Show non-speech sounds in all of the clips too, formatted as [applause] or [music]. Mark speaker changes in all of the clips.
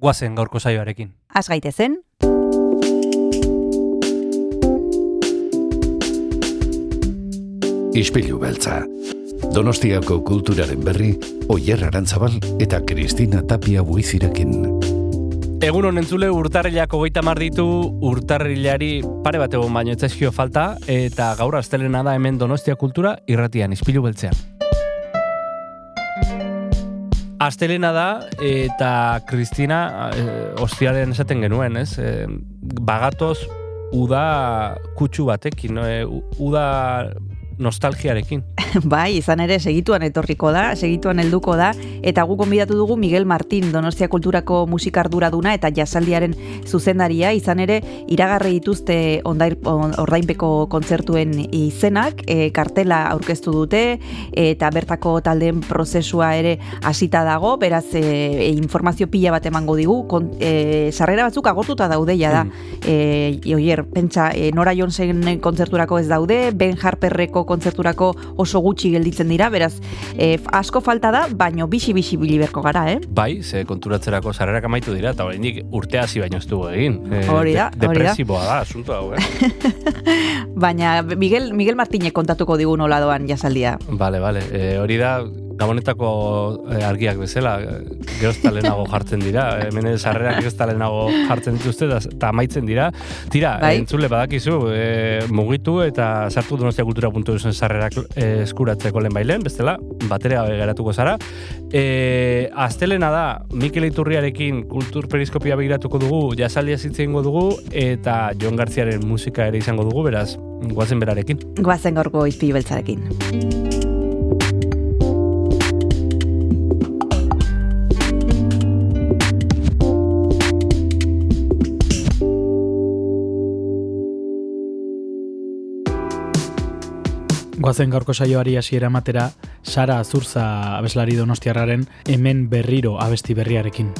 Speaker 1: guazen gaurko saioarekin.
Speaker 2: Az gaitezen,
Speaker 3: Ispilu beltza. Donostiako kulturaren berri, Oyer Arantzabal eta Kristina Tapia buizirekin.
Speaker 1: Egun honen zule urtarrilako goita ditu urtarrilari pare bat egon baino etzaizkio falta eta gaur astelena da hemen Donostia kultura irratian izpilu beltzean. Astelena da eta Kristina e, ostiaren esaten genuen, ez? E, bagatoz uda kutsu batekin, no? E, uda nostalgiarekin. [laughs]
Speaker 2: bai, izan ere segituan etorriko da, segituan helduko da, eta gu konbidatu dugu Miguel Martín, Donostia Kulturako musikarduraduna eta jasaldiaren zuzendaria, izan ere iragarri dituzte ondair, on- ordainpeko kontzertuen izenak, e, kartela aurkeztu dute, eta bertako taldeen prozesua ere hasita dago, beraz e, informazio pila bat emango digu, kon, e, sarrera batzuk agortuta daude ja da, e, oier, pentsa, e, Nora Jonesen kontzerturako ez daude, Ben Harperreko kontzerturako oso gutxi gelditzen dira, beraz, e, asko falta da, baino bixi-bixi biliberko gara, eh?
Speaker 1: Bai, ze konturatzerako sarrerak amaitu dira, eta oraindik urte hasi baino ez dugu egin. E,
Speaker 2: Hori da,
Speaker 1: de-. Depresiboa da, asunto hau, eh? [laughs]
Speaker 2: Baina Miguel, Miguel Martinek kontatuko digu nola doan jasaldia.
Speaker 1: Bale, bale. E, hori da, Gabonetako e, argiak bezala, e, gerozta lehenago jartzen dira. Hemen sarrerak gerozta lehenago jartzen dituzte, eta amaitzen dira. Tira,
Speaker 2: Bai.
Speaker 1: entzule badakizu, e, mugitu eta sartu donostiakultura.eusen sarrerak e, eskuratzeko lehen bailen, bestela, batera geratuko zara. E, astelena da, Mikel Iturriarekin kultur periskopia begiratuko dugu, jasaldia zitzen dugu, eta Jon Garziaren musika ere izango dugu, beraz, guazen berarekin.
Speaker 2: Goazen gaurko izpilu beltzarekin.
Speaker 4: Goazen gaurko saioari hasiera ematera Sara Azurza abeslari donostiarraren hemen berriro abesti berriarekin.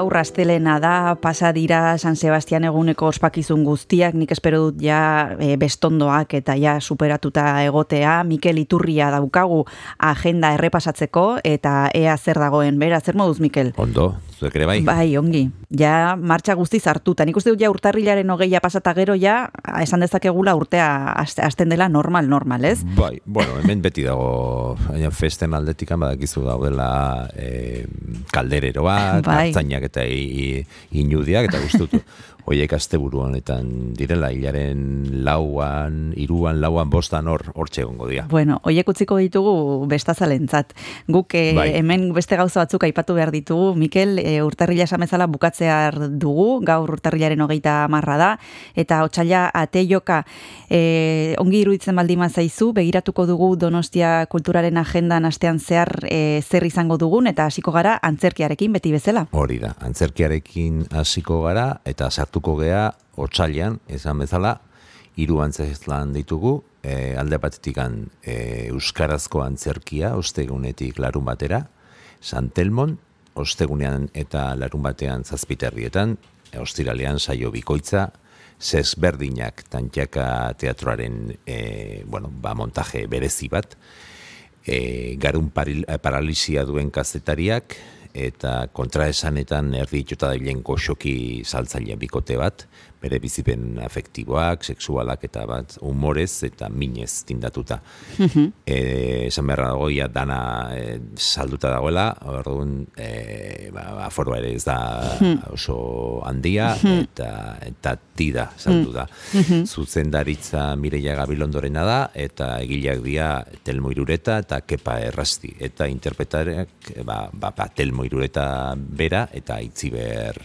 Speaker 2: Gaur astelena da, pasa dira San Sebastian eguneko ospakizun guztiak, nik espero dut ja e, bestondoak eta ja superatuta egotea, Mikel Iturria daukagu agenda errepasatzeko eta ea zer dagoen, bera, zer moduz Mikel?
Speaker 5: Ondo, zuek ere bai?
Speaker 2: Bai, ongi. Ja martxa guztiz hartuta. Nik uste dut ja urtarrilaren hogeia pasata gero ja, esan dezakegula urtea haste- hasten dela normal, normal, ez?
Speaker 5: Bai, bueno, hemen beti dago, baina festen aldetikan badakizu daudela e, kalderero bat,
Speaker 2: Bai.
Speaker 5: eta i, i- inudiak, eta guztutu. [laughs] Hoiek asteburu honetan direla, hilaren lauan, iruan, lauan, bostan hor, hortxe egongo dira.
Speaker 2: Bueno, hoiek utziko ditugu bestazalentzat. Guk eh,
Speaker 5: Bai.
Speaker 2: hemen beste gauza batzuk aipatu behar ditugu. Mikel, e, urtarrila esamezala bukatzear dugu, gaur urtarrilaren hogeita marra da, eta otxaila ateioka e, ongi iruditzen baldima zaizu, begiratuko dugu Donostia kulturaren agendan astean zehar e, zer izango dugun, eta hasiko gara antzerkiarekin beti bezala.
Speaker 5: Hori da, antzerkiarekin hasiko gara eta sartuko gea otsailean, esan bezala, hiru antzeslan ditugu, e, alde batetikan e, euskarazko antzerkia, ostegunetik larun batera, Santelmon, ostegunean eta larun batean zazpiterrietan, e, ostiralean saio bikoitza, zesberdinak tantxaka teatroaren e, bueno, ba, montaje berezi bat, e, garun paril, paralisia duen kazetariak eta kontraesanetan erdi itxota dailen goxoki saltzaile bikote bat, bere bizipen afektiboak, sexualak eta bat humorez eta minez tindatuta. e, esan beharra dago, ia dana e, salduta dagoela, orduan e, ba, aforoa ere ez da oso handia eta, eta tida saldu da. Zuzendaritza Mireia Gabilondorena da eta egileak dira Telmo Irureta eta Kepa Errasti. Eta interpretareak ba, ba, ba, Telmo Irureta bera eta Itziber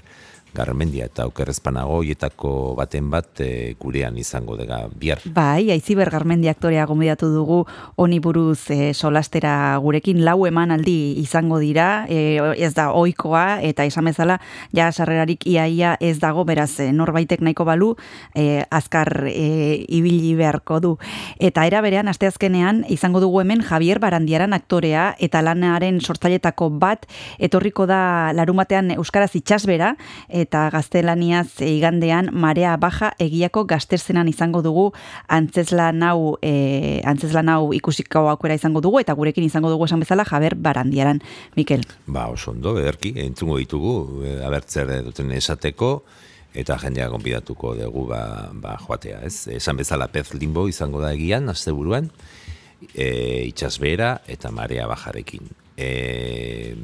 Speaker 5: Garmendia eta okerrezpanago hoietako baten bat e, gurean izango dega bihar.
Speaker 2: Bai, Aiziber Garmendi aktorea gomidatu dugu honi buruz e, solastera gurekin lau emanaldi izango dira, e, ez da ohikoa eta esan bezala ja sarrerarik iaia ez dago, beraz e, norbaitek nahiko balu e, azkar e, ibili beharko du. Eta era berean asteazkenean izango dugu hemen Javier Barandiaran aktorea eta lanaren sortzailetako bat etorriko da larun batean euskaraz itsasbera eta gaztelaniaz igandean marea baja egiako gazterzenan izango dugu antzeslan hau e, antzeslan hau ikusiko aukera izango dugu eta gurekin izango dugu esan bezala Javier Barandiaran. Mikel.
Speaker 5: Ba, oso ondo, ederki, entzungo ditugu, e, abertzer duten esateko, eta jendea gonbidatuko dugu ba, ba joatea, ez? Esan bezala pez limbo izango da egian, asteburuan, e, itxasbera eta marea bajarekin. E,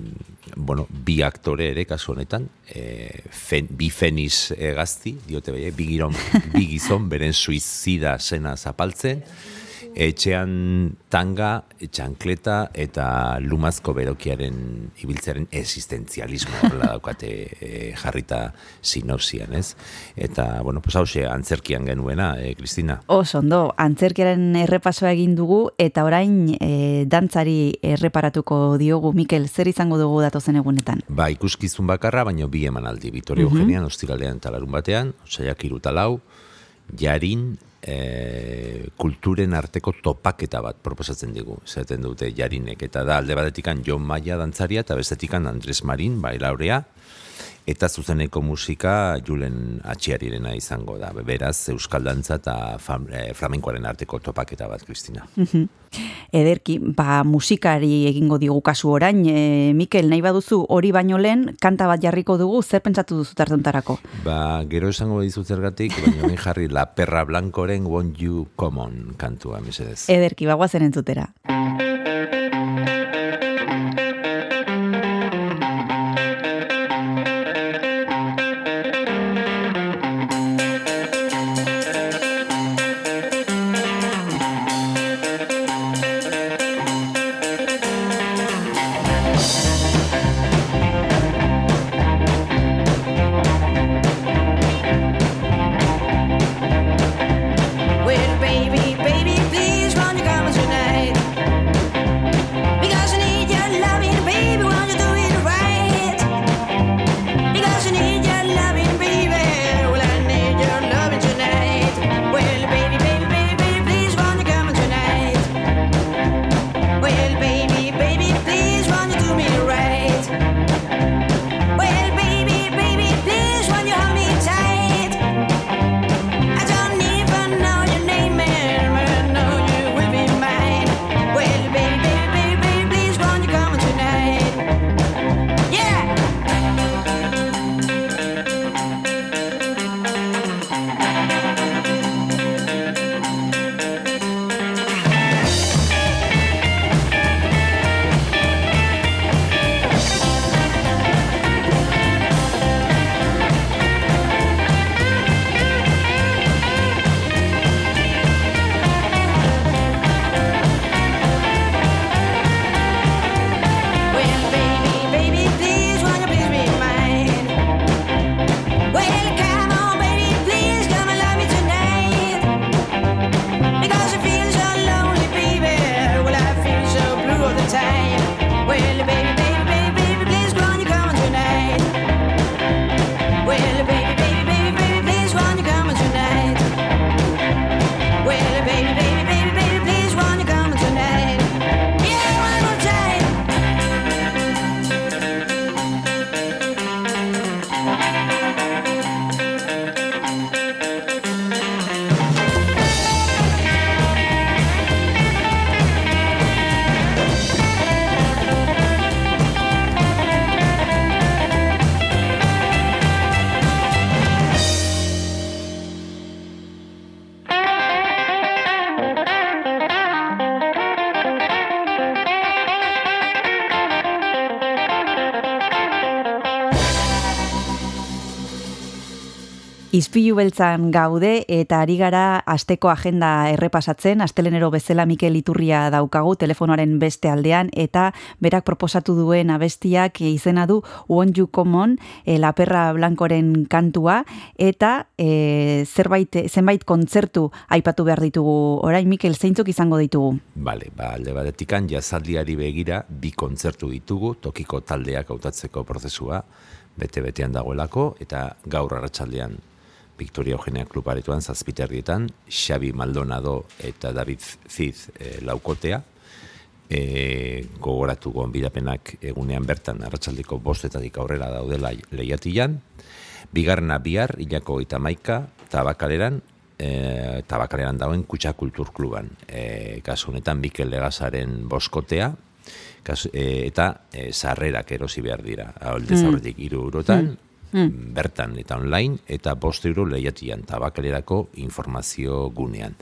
Speaker 5: bueno, bi aktore ere kasu honetan, e, fen, bi feniz e, gazti, diote bai, bi, giron, bi gizon beren suizida zena zapaltzen, etxean tanga, txankleta eta lumazko berokiaren ibiltzearen existentzialismo horrela daukate e, jarrita sinopsian, ez? Eta, bueno, pues hause, antzerkian genuena, e, Kristina.
Speaker 2: Oso ondo, antzerkiaren errepasoa egin dugu eta orain e, dantzari erreparatuko diogu Mikel, zer izango dugu datozen egunetan?
Speaker 5: Ba, ikuskizun bakarra, baino bi emanaldi. Vitorio
Speaker 2: Mhm.
Speaker 5: Eugenian, ostiralean eta larun batean, osaiak irutalau, jarin, e, kulturen arteko topaketa bat proposatzen digu, zaten dute jarinek, eta da alde batetikan Jon Maia dantzaria eta bestetikan Andres Marin, bailaurea, eta zuzeneko musika Julen Atxiarirena izango da. Beraz, Euskal Dantza eta fam, e, flamenkoaren arteko topaketa bat, Kristina.
Speaker 2: Ederki, ba musikari egingo digu kasu orain, e, Mikel, nahi baduzu hori baino lehen, kanta bat jarriko dugu, zer pentsatu duzu tartuntarako?
Speaker 5: Ba, gero esango dizut zergatik, baina bain jarri La Perra Blancoren Won't You Come On kantua, mesedez.
Speaker 2: Ederki, bagoazen entzutera. Izpilu beltzan gaude eta ari gara asteko agenda errepasatzen, astelenero bezala Mikel Iturria daukagu telefonoaren beste aldean eta berak proposatu duen abestiak izena du Won't You Come On, e, La Perra Blancoren kantua eta e, zerbait, zenbait kontzertu aipatu behar ditugu. Orain Mikel zeintzuk izango ditugu?
Speaker 5: Bale, ba, alde batetikan jazaldiari begira bi kontzertu ditugu, tokiko taldeak hautatzeko prozesua, bete-betean dagoelako, eta gaur arratsaldean Victoria Eugenia Klub aretuan zazpiterrietan, Xabi Maldonado eta David Ziz e, laukotea, e, gogoratu gonbidapenak egunean bertan arratsaldeko bostetatik aurrera daudela lehiatilan, bigarrena bihar, hilako eta maika, tabakaleran, e, tabakaleran dauen Kutsa Kultur Kluban. E, kasu honetan Mikel Legazaren boskotea, kasu, e, eta e, sarrerak erosi behar dira. Aldez
Speaker 2: Mm.
Speaker 5: aurretik iru eurotan,
Speaker 2: Mm.
Speaker 5: Bertan eta online, eta bost euro lehiatian tabakalerako informazio gunean.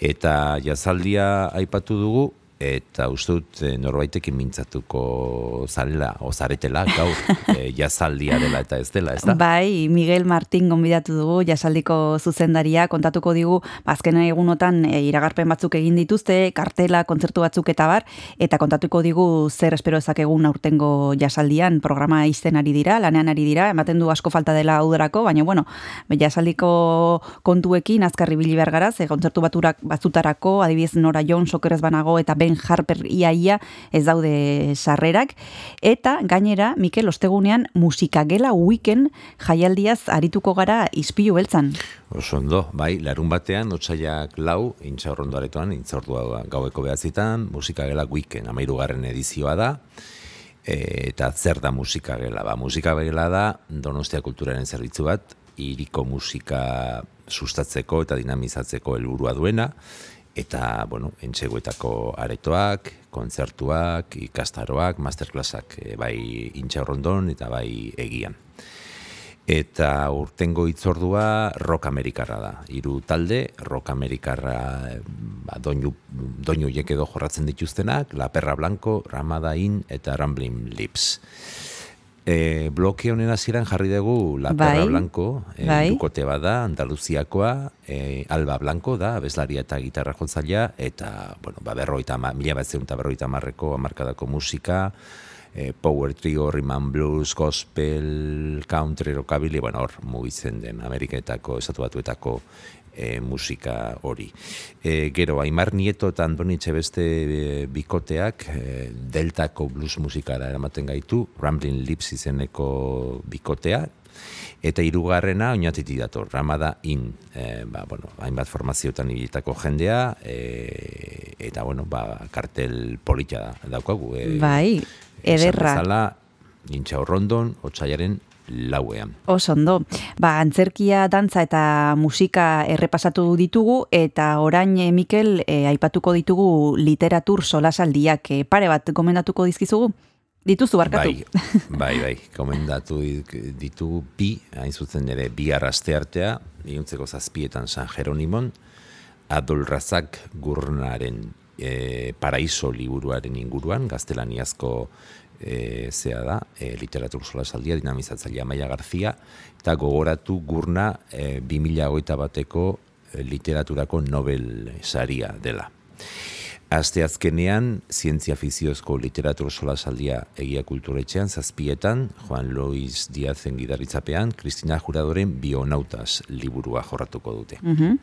Speaker 5: Eta jazaldia aipatu dugu, eta uste dut eh, norbaitekin mintzatuko zarela, o zaretela, gaur, [laughs] eh, jazaldia dela eta ez dela, ez da?
Speaker 2: Bai, Miguel Martin gonbidatu dugu, jasaldiko zuzendaria, kontatuko digu, bazken egunotan e, iragarpen batzuk egin dituzte, kartela, kontzertu batzuk eta bar, eta kontatuko digu zer espero ezakegun aurtengo jasaldian, programa izten ari dira, lanean ari dira, ematen du asko falta dela udarako, baina bueno, jasaldiko kontuekin azkarri bili behar gara, ze kontzertu baturak, batzutarako, adibidez Nora Jones, okerez banago, eta Ben Harper iaia ez daude sarrerak, eta gainera, Mikel, ostegunean musikagela weekend jaialdiaz arituko gara izpilu beltzan.
Speaker 5: Oso ondo, bai, larun batean, otsaiak lau, intxaurrondo aretoan, intxaurdua gaueko behatzitan, musikagela weekend, amairugarren edizioa da, eta zer da musikagela? Ba, musikagela da Donostia Kulturaren zerbitzu bat, iriko musika sustatzeko eta dinamizatzeko helburua duena, eta, bueno, entxeguetako aretoak, kontzertuak, ikastaroak, masterclassak, e, bai intxaurrondon eta bai egian. Eta urtengo itzordua rock amerikarra da. Hiru talde, rock amerikarra eh, ba, doinu, doinu edo jorratzen dituztenak, La Perra Blanco, Ramada In eta Rambling Lips. E, bloke honen hasieran jarri dugu La Perra
Speaker 2: Bai,
Speaker 5: Blanco, e,
Speaker 2: bai.
Speaker 5: dukote bada, Andaluziakoa, e, Alba Blanco da, abeslaria eta gitarra jotzailea, eta, bueno, ba, berroita, mila bat eta berroita marreko amarkadako musika, e, power trio, and blues, gospel, country, rockabilly, bueno, hor, mugitzen den Ameriketako, estatu batuetako e, musika hori. E, gero, Aimar Nieto eta Andoni Etxebeste e, bikoteak e, deltako blues musikara eramaten gaitu, Rambling Lips izeneko bikotea, eta hirugarrena oinatitik dator, Ramada In, e, ba, bueno, hainbat formazioetan ibilitako jendea, e, eta, bueno, ba, kartel polita da, daukagu. E,
Speaker 2: Bai, ederra.
Speaker 5: Bezala, Intxaur Rondon, otxaiaren lauean.
Speaker 2: Oso ondo. Ba, antzerkia, dantza eta musika errepasatu ditugu eta orain eh, Mikel eh, aipatuko ditugu literatur solasaldiak eh, pare bat gomendatuko dizkizugu. Dituzu barkatu.
Speaker 5: Bai, bai, bai, [laughs] komendatu ditugu bi, hain zuzen ere, bi arraste artea, iuntzeko zazpietan San Jeronimon, Adol Razak gurnaren e, paraiso liburuaren inguruan, gaztelaniazko e, zea da, e, literatur solasaldia, dinamizatzailea Maia Garzia, eta gogoratu gurna e, 2008 bateko e, literaturako Nobel saria dela. Aste azkenean, zientzia fiziozko literatur solasaldia egia kulturetxean, zazpietan, Juan Luis Diazen gidaritzapean, Kristina Juradoren bionautas liburua jorratuko dute.
Speaker 2: Mhm.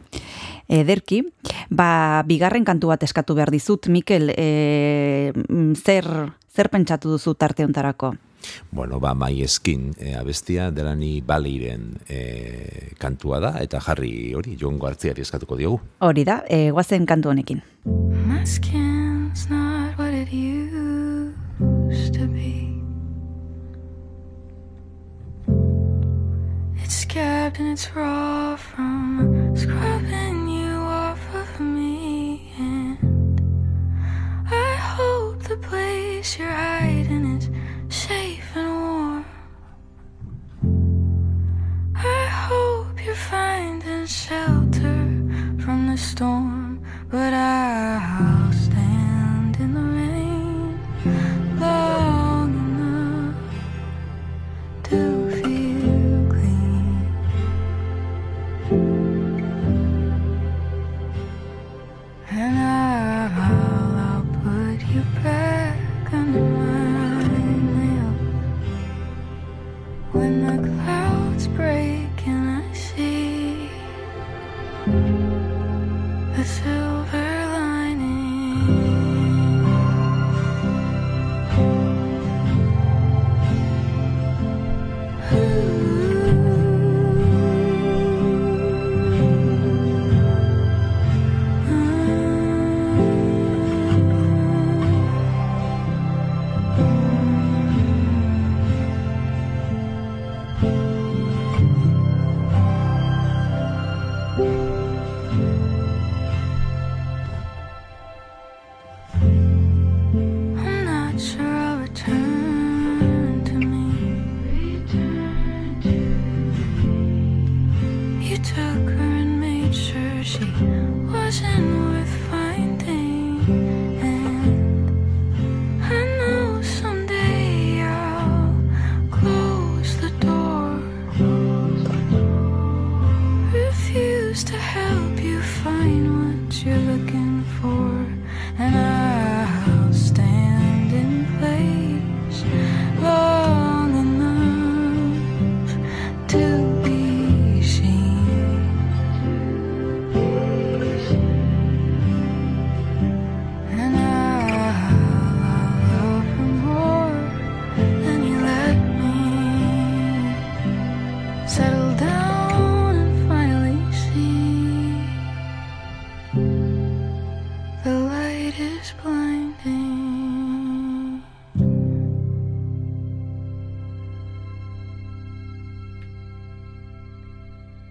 Speaker 2: Ederki, ba, bigarren kantu bat eskatu behar dizut, Mikel, e, mm, zer, zer pentsatu duzu tarte hontarako?
Speaker 5: Bueno, ba, mai eskin e, abestia delani baleiren e, kantua da, eta jarri hori, joango hartziari eskatuko diogu.
Speaker 2: Hori da, e, guazen kantu honekin.
Speaker 6: My skin's not what it used to be. It's scabbed and it's raw from scrubbing the place you're hiding is safe and warm. I hope you're finding shelter from the storm, but I'll stand in the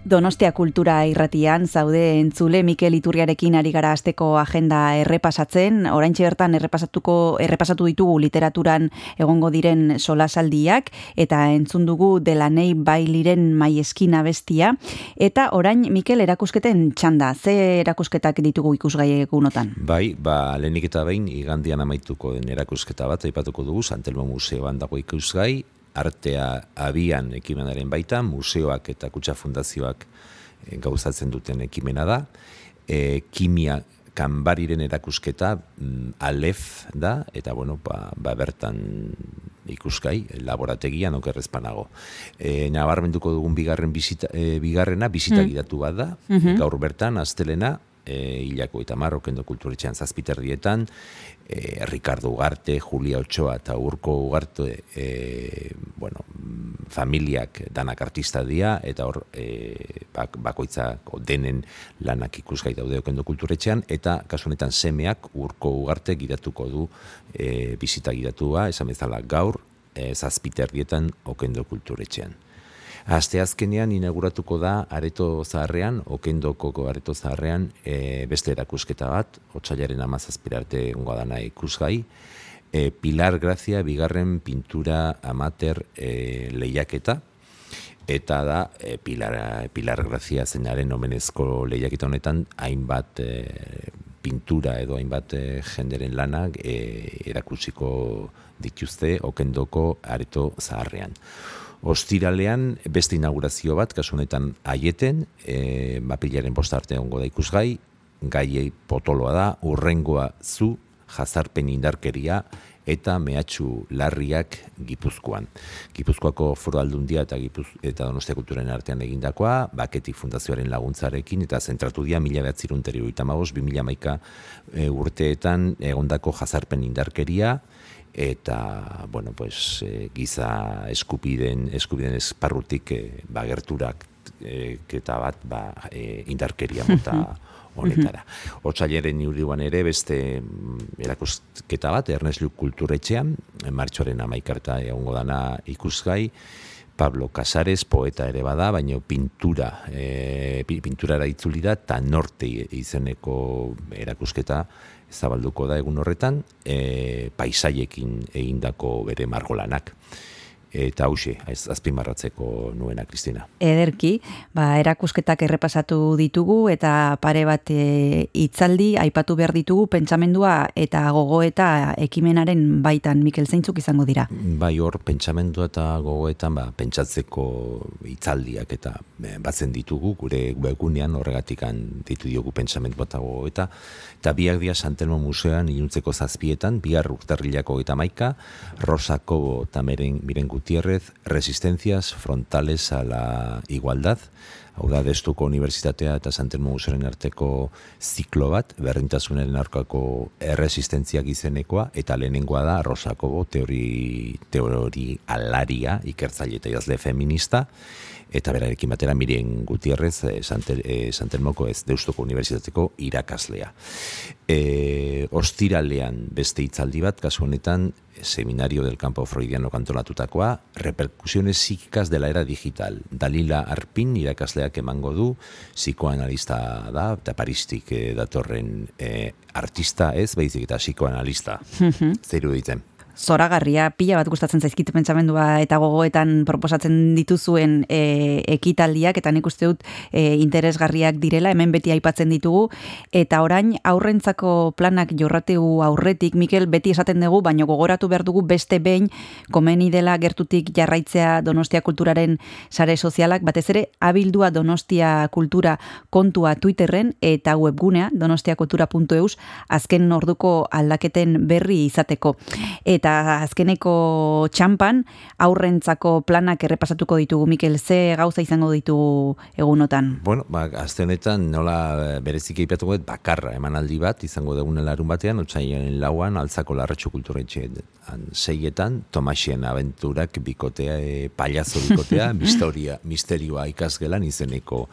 Speaker 2: Donostia kultura irratian zaude entzule Mikel Iturriarekin ari gara asteko agenda errepasatzen, oraintxe bertan errepasatuko errepasatu ditugu literaturan egongo diren solasaldiak eta entzun dugu Delanei Bailiren Maieskina bestia eta orain Mikel erakusketen txanda. Ze erakusketak ditugu ikusgai egunotan?
Speaker 5: Bai, ba, lehenik eta behin, igandian amaituko den erakusketa bat, aipatuko dugu, Santelmo Museoan dago ikusgai, artea abian ekimenaren baita, museoak eta kutsa fundazioak eh, gauzatzen duten ekimena da. E, kimia kanbariren erakusketa mm, alef da, eta bueno, ba, ba bertan ikusgai, laborategian okerrezpanago. E, nabarmenduko dugun bigarren bizita, e, bigarrena, bizita gidatu bat da, gaur bertan, astelena, e, hilako eta marrokendo kulturetxean zazpiterrietan, e, Ricardo Ugarte, Julia Ochoa eta Urko Ugarte e, bueno, familiak danak artista dira eta hor e, bak, bakoitzak denen lanak ikusgai daude okendo kulturetxean eta kasu honetan semeak Urko Ugarte gidatuko du e, bizita gidatua, esan bezala gaur e, zazpiterrietan okendo kulturetxean. Aste azkenean inauguratuko da areto zaharrean, okendoko areto zaharrean, e, beste erakusketa bat, otxailaren amazazpirarte ungoa dana ikusgai, e, Pilar Grazia bigarren pintura amater e, lehiaketa, eta da e, Pilar, Pilar Grazia zenaren omenezko lehiaketa honetan, hainbat e, pintura edo hainbat e, jenderen lanak e, erakutsiko dituzte okendoko areto zaharrean. Ostiralean beste inaugurazio bat, kasu honetan aieten, e, mapilaren bostarte ongo da ikusgai, gaiei potoloa da, urrengoa zu, jazarpen indarkeria, eta mehatxu larriak Gipuzkoan. Gipuzkoako foro aldundia eta, Gipuz, eta Donostia Kulturen artean egindakoa, Baketik Fundazioaren laguntzarekin, eta zentratu dira mila behatzirun mila maika e, urteetan egondako jazarpen indarkeria, eta bueno, pues, e, giza eskupiden, eskupiden esparrutik e, bagerturak e, eta bat ba, e, indarkeria mota [laughs] honetara. Otsailaren iurioan ere beste mm, erakusketa bat, Ernest Luk kulturetxean, martxoaren amaikarta egongo dana ikusgai, Pablo Casares poeta ere bada, baina pintura, e, pinturara itzuli da, eta norte izeneko erakusketa zabalduko da egun horretan, e, paisaiekin egindako bere margolanak. Eta hause, ez azpimarratzeko nuena, Kristina.
Speaker 2: Ederki, ba, erakusketak errepasatu ditugu eta pare bat e, hitzaldi aipatu behar ditugu pentsamendua eta gogo eta ekimenaren baitan Mikel Zeintzuk izango dira.
Speaker 5: Bai hor, pentsamendua eta gogoetan ba, pentsatzeko hitzaldiak eta e, batzen ditugu, gure webgunean horregatikan ditu diogu pentsamendua eta gogoeta, eta biak dia Santelmo Museoan iluntzeko zazpietan, bihar urtarrilako eta maika, Rosako eta miren, Gutiérrez, Resistencias frontales a la igualdad, hau da Destuko Unibertsitatea eta Santelmo Museoaren arteko ziklo bat, berdintasunaren aurkako erresistentziak izenekoa, eta lehenengoa da Rosako teori, teori alaria, ikertzaile eta jazle feminista, eta berarekin batera Miren Gutierrez eh, Santel, eh, Santelmoko ez Deustuko Unibertsitateko irakaslea. E, ostiralean beste hitzaldi bat, kasu honetan seminario del campo freudiano kantolatutakoa, repercusiones psíquicas de la era digital. Dalila Arpin irakasleak emango du, psikoanalista da, eta paristik eh, datorren eh, artista ez, baizik eta psikoanalista. Zeiru ditzen.
Speaker 2: Zoragarria, pila bat gustatzen zaizkit pentsamendua eta gogoetan proposatzen dituzuen e, ekitaldiak eta nik uste dut e, interesgarriak direla, hemen beti aipatzen ditugu eta orain aurrentzako planak jorrategu aurretik, Mikel, beti esaten dugu, baino gogoratu behar dugu beste behin komeni dela gertutik jarraitzea Donostia Kulturaren sare sozialak, batez ere abildua Donostia Kultura kontua Twitterren eta webgunea donostiakultura.eus azken orduko aldaketen berri izateko. Eta azkeneko txampan aurrentzako planak errepasatuko ditugu, Mikel, ze gauza izango ditugu egunotan?
Speaker 5: Bueno, ba, azte honetan nola eh, berezik eipatuko dut bakarra emanaldi bat izango dugun larun batean, otxaien lauan, altzako larretxo kulturetxean seietan, Tomasien aventurak bikotea, e, payazo bikotea, [laughs] misteria, misterioa ikasgelan izeneko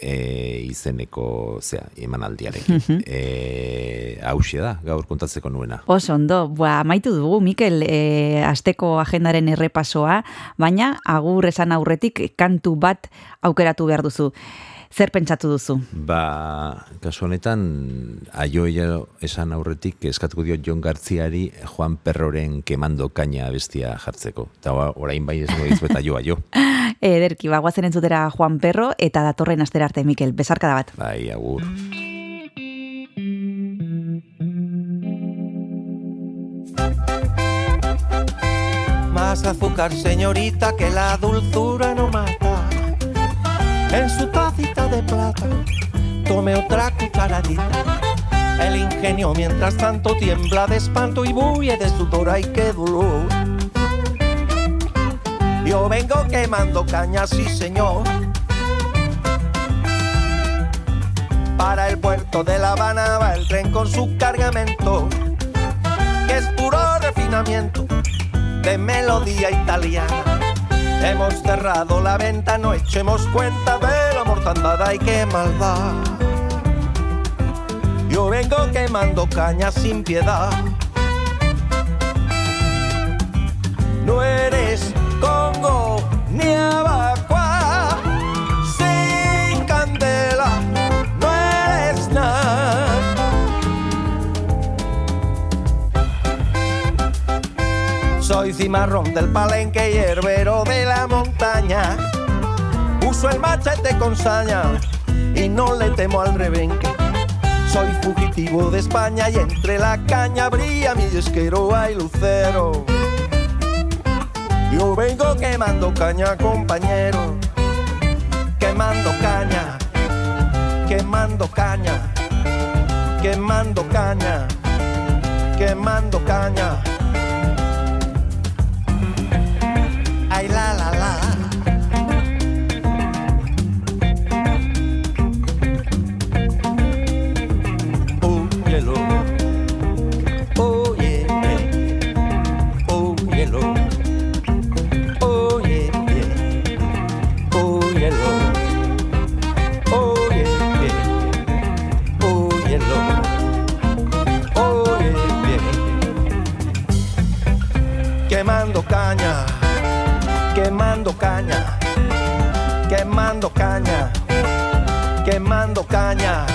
Speaker 5: e, izeneko zea, emanaldiarekin.
Speaker 2: Mhm.
Speaker 5: e, hauxe da, gaur kontatzeko nuena.
Speaker 2: Oso ondo, ba, amaitu dugu, Mikel, e, asteko agendaren errepasoa, baina agur esan aurretik kantu bat aukeratu behar duzu. Zer pentsatu duzu?
Speaker 5: Ba, kasu honetan, aioia esan aurretik eskatuko dio Jon Gartziari Juan Perroren kemando kaina bestia jartzeko. Eta ba, orain bai ez goiz beta jo, aio. [laughs]
Speaker 2: Ederki, ba, guazen entzutera Juan Perro eta datorren astera arte, Mikel. Besarka da bat.
Speaker 5: Bai, agur.
Speaker 7: Más azúcar, señorita, que la dulzura no mata. En su tacita de plata, tome otra cucharadita. El ingenio, mientras tanto, tiembla de espanto y bulle de sudor. ¡Ay, qué dolor! Yo vengo quemando cañas, sí, señor. Para el puerto de La Habana va el tren con su cargamento, que es puro refinamiento de melodía italiana. Hemos cerrado la venta, no echemos cuenta de la mortandad, ay qué maldad. Yo vengo quemando cañas sin piedad. No eres Congo ni Abacua, Soy cimarrón del palenque y herbero de la montaña. Uso el machete con saña y no le temo al rebenque. Soy fugitivo de España y entre la caña brilla mi esquero ay lucero. Yo vengo quemando caña, compañero. Quemando caña, quemando caña, quemando caña, quemando caña. La, la, la. Quemando caña.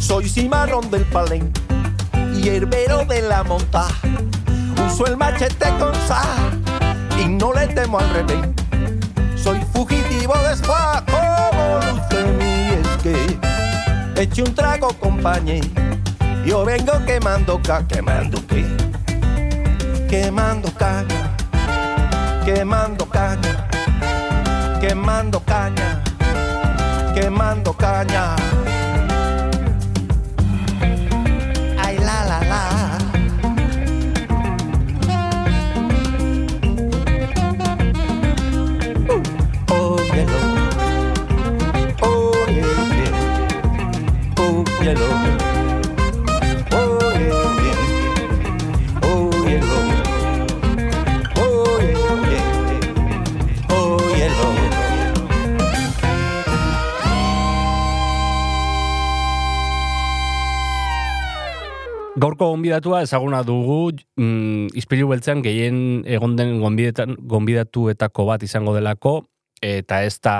Speaker 7: Soy cimarrón del palenque y herbero de la monta. Uso el machete con sal y no le temo al revés. Soy fugitivo de spa como luce mi es que eche un trago compañe. Yo vengo quemando ca, quemando qué, quemando caña, quemando caña, quemando caña, quemando caña.
Speaker 1: Gaurko gonbidatua ezaguna dugu mm, izpilu beltzean gehien egon den gonbidatuetako bat izango delako eta ez da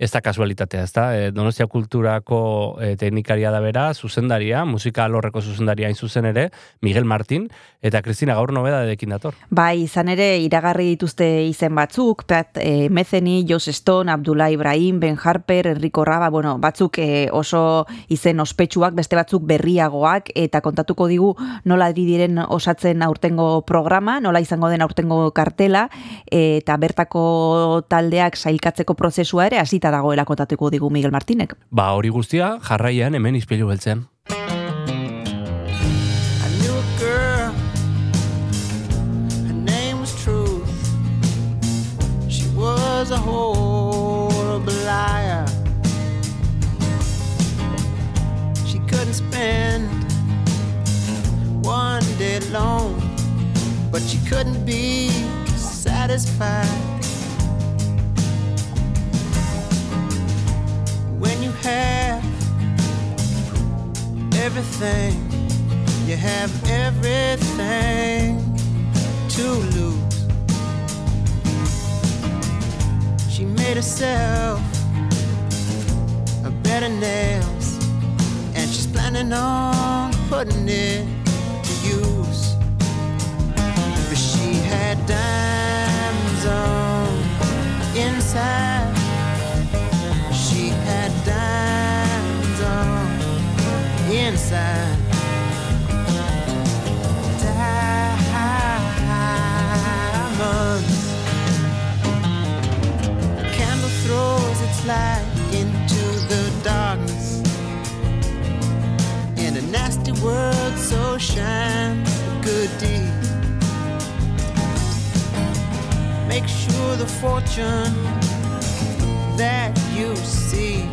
Speaker 1: ez da kasualitatea, ez da? E, Donostia kulturako e, teknikaria da bera, zuzendaria, musika alorreko zuzendaria hain zuzen ere, Miguel Martin, eta Kristina gaur nobeda dekin dator.
Speaker 2: Bai, izan ere iragarri dituzte izen batzuk, Pat e, Metheny, Joss Stone, Abdullah Ibrahim, Ben Harper, Enrico Raba, bueno, batzuk e, oso izen ospetsuak, beste batzuk berriagoak, eta kontatuko digu nola diren osatzen aurtengo programa, nola izango den aurtengo kartela, eta bertako taldeak sailkatzeko prozesua ere hasita dagoela kontatuko digu Miguel Martinek.
Speaker 1: Ba, hori guztia, jarraian hemen izpilu beltzean.
Speaker 8: I knew a girl, her name was Truth. She was a horrible liar. She couldn't spend one day alone, but she couldn't be satisfied. When you have everything, you have everything to lose. She made herself a bed of nails, and she's planning on putting it to use. But she had diamonds on inside. Inside. Diamonds. A candle throws its light into the darkness. In a nasty world, so shines a good deed. Make sure the fortune that you see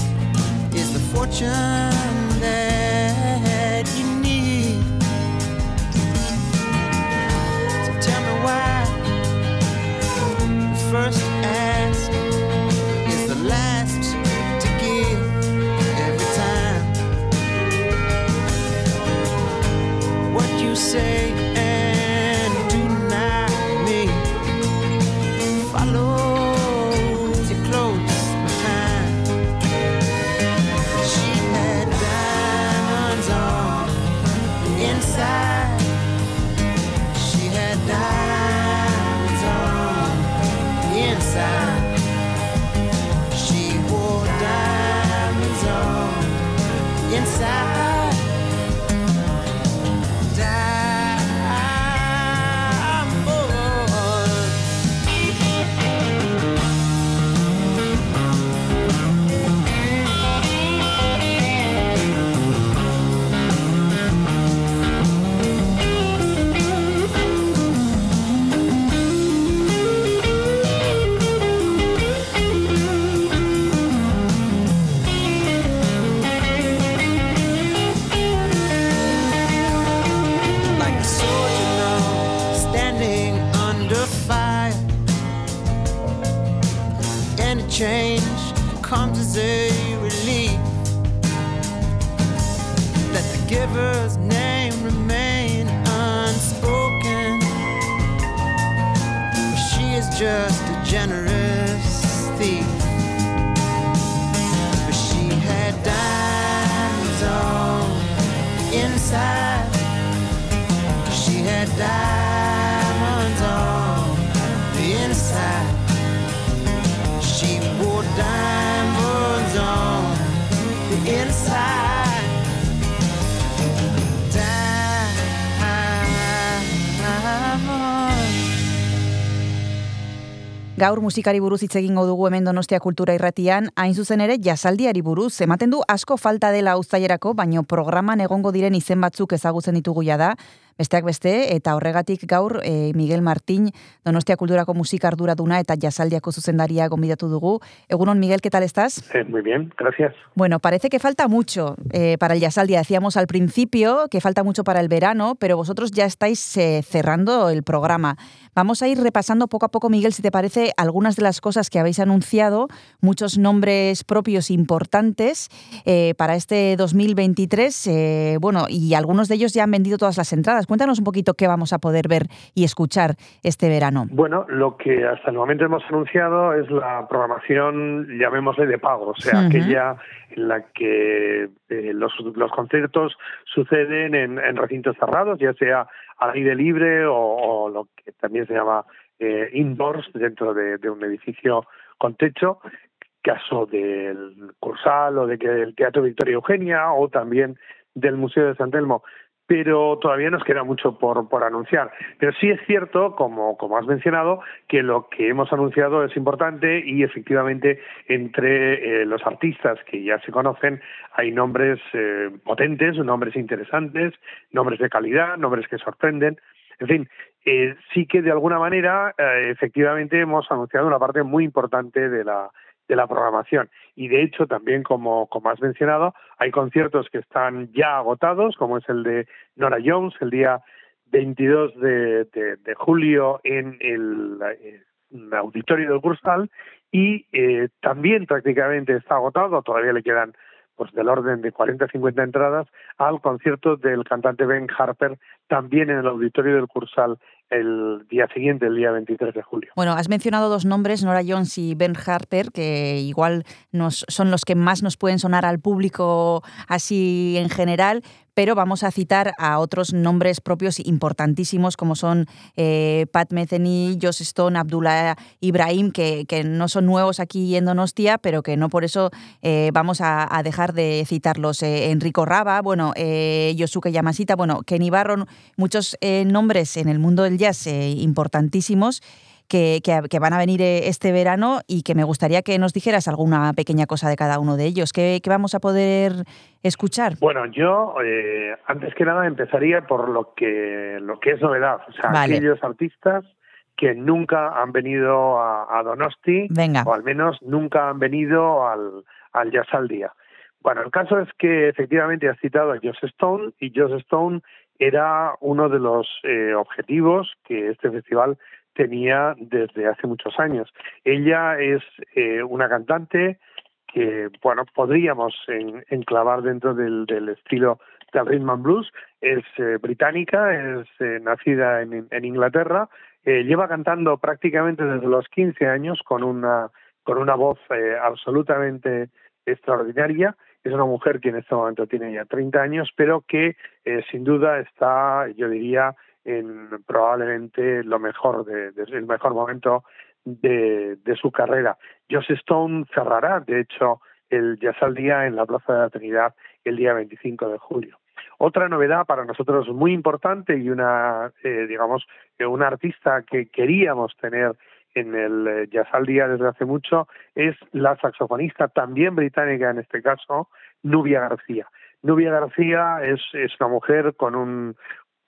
Speaker 8: is the fortune that first ask is the last to give every time. What you say
Speaker 2: Gaur musikari buruz hitz egingo dugu hemen Donostia Kultura Irratian, hain zuzen ere jasaldiari buruz, ematen du asko falta dela uztailerako, baino programan egongo diren izen batzuk ezagutzen ditugu ja da, besteak beste, eta horregatik gaur e, Miguel Martín, Donostia Kulturako musikarduraduna eta jasaldiako zuzendaria gonbidatu dugu. Egunon, Miguel, ¿qué tal estás?
Speaker 9: Eh, muy bien, gracias.
Speaker 2: Bueno, parece que falta mucho eh, para el Yasaldia. Decíamos al principio que falta mucho para el verano, pero vosotros ya estáis eh, cerrando el programa. Vamos a ir repasando poco a poco, Miguel, si te parece, algunas de las cosas que habéis anunciado, muchos nombres propios importantes eh, para este 2023. eh, bueno, y algunos de ellos ya han vendido todas las entradas. Cuéntanos un poquito qué vamos a poder ver y escuchar este verano.
Speaker 9: Bueno, lo que hasta el momento hemos anunciado es la programación, llamémosle de pago, o sea, aquella en la que eh, los, los conciertos suceden en, en recintos cerrados, ya sea al aire libre o, o lo que también se llama eh, indoors, dentro de, de un edificio con techo, caso del Cursal o de que del Teatro Victoria Eugenia o también del Museo de San Telmo. Pero todavía nos queda mucho por, por anunciar. Pero sí es cierto, como, como has mencionado, que lo que hemos anunciado es importante y efectivamente entre eh, los artistas que ya se conocen hay nombres eh, potentes, nombres interesantes, nombres de calidad, nombres que sorprenden. En fin, eh, sí que de alguna manera eh, efectivamente hemos anunciado una parte muy importante de la, de la programación. Y de hecho, también como, como has mencionado, hay conciertos que están ya agotados, como es el de Nora Jones, el día 22 de, julio en el, eh, auditorio del Cursal, y eh, también prácticamente está agotado, todavía le quedan pues del orden de 40-50 entradas al concierto del cantante Ben Harper también en el auditorio del Cursal el día siguiente, el día 23 de julio.
Speaker 2: Bueno, has mencionado dos nombres, Nora Jones y Ben Harper, que igual nos, son los que más nos pueden sonar al público así en general, pero vamos a citar a otros nombres propios importantísimos como son eh, Pat Metheny, Joss Stone, Abdullah Ibrahim, que, que no son nuevos aquí en Donostia, pero que no por eso eh, vamos a, dejar de citarlos. Eh, Enrico Raba, bueno, Yosuke Yamashita, bueno, Kenny Barron, muchos nombres en el mundo del jazz eh, importantísimos que, que- que van a venir eh, este verano y que me gustaría que nos dijeras alguna pequeña cosa de cada uno de ellos. ¿Qué, qué vamos a poder escuchar?
Speaker 9: Bueno, yo eh, antes que nada empezaría por lo que lo que es novedad, o sea,
Speaker 2: Vale.
Speaker 9: aquellos artistas que nunca han venido a, a Donosti
Speaker 2: Venga.
Speaker 9: o al menos nunca han venido al, al Jazz al Día. Bueno, el caso es que efectivamente has citado a Joss Stone y Joss Stone era uno de los eh, objetivos que este festival tenía desde hace muchos años. Ella es eh, una cantante que, bueno, podríamos en- enclavar dentro del, estilo del rhythm and blues. Es eh, británica, es eh, nacida en, en Inglaterra, eh, lleva cantando prácticamente desde los 15 años con una, con una voz absolutamente extraordinaria. Es una mujer que en este momento tiene ya 30 años, pero que eh, sin duda está, yo diría, en probablemente lo mejor, de, el mejor momento de, su carrera. Joss Stone cerrará, de hecho, el Jazz al en la Plaza de la Trinidad el día 25 de julio. Otra novedad para nosotros muy importante y una, eh, digamos, eh, una artista que queríamos tener en el eh, Jazz al Día desde hace mucho es la saxofonista, también británica en este caso, Nubia García. Nubia García es, es una mujer con un,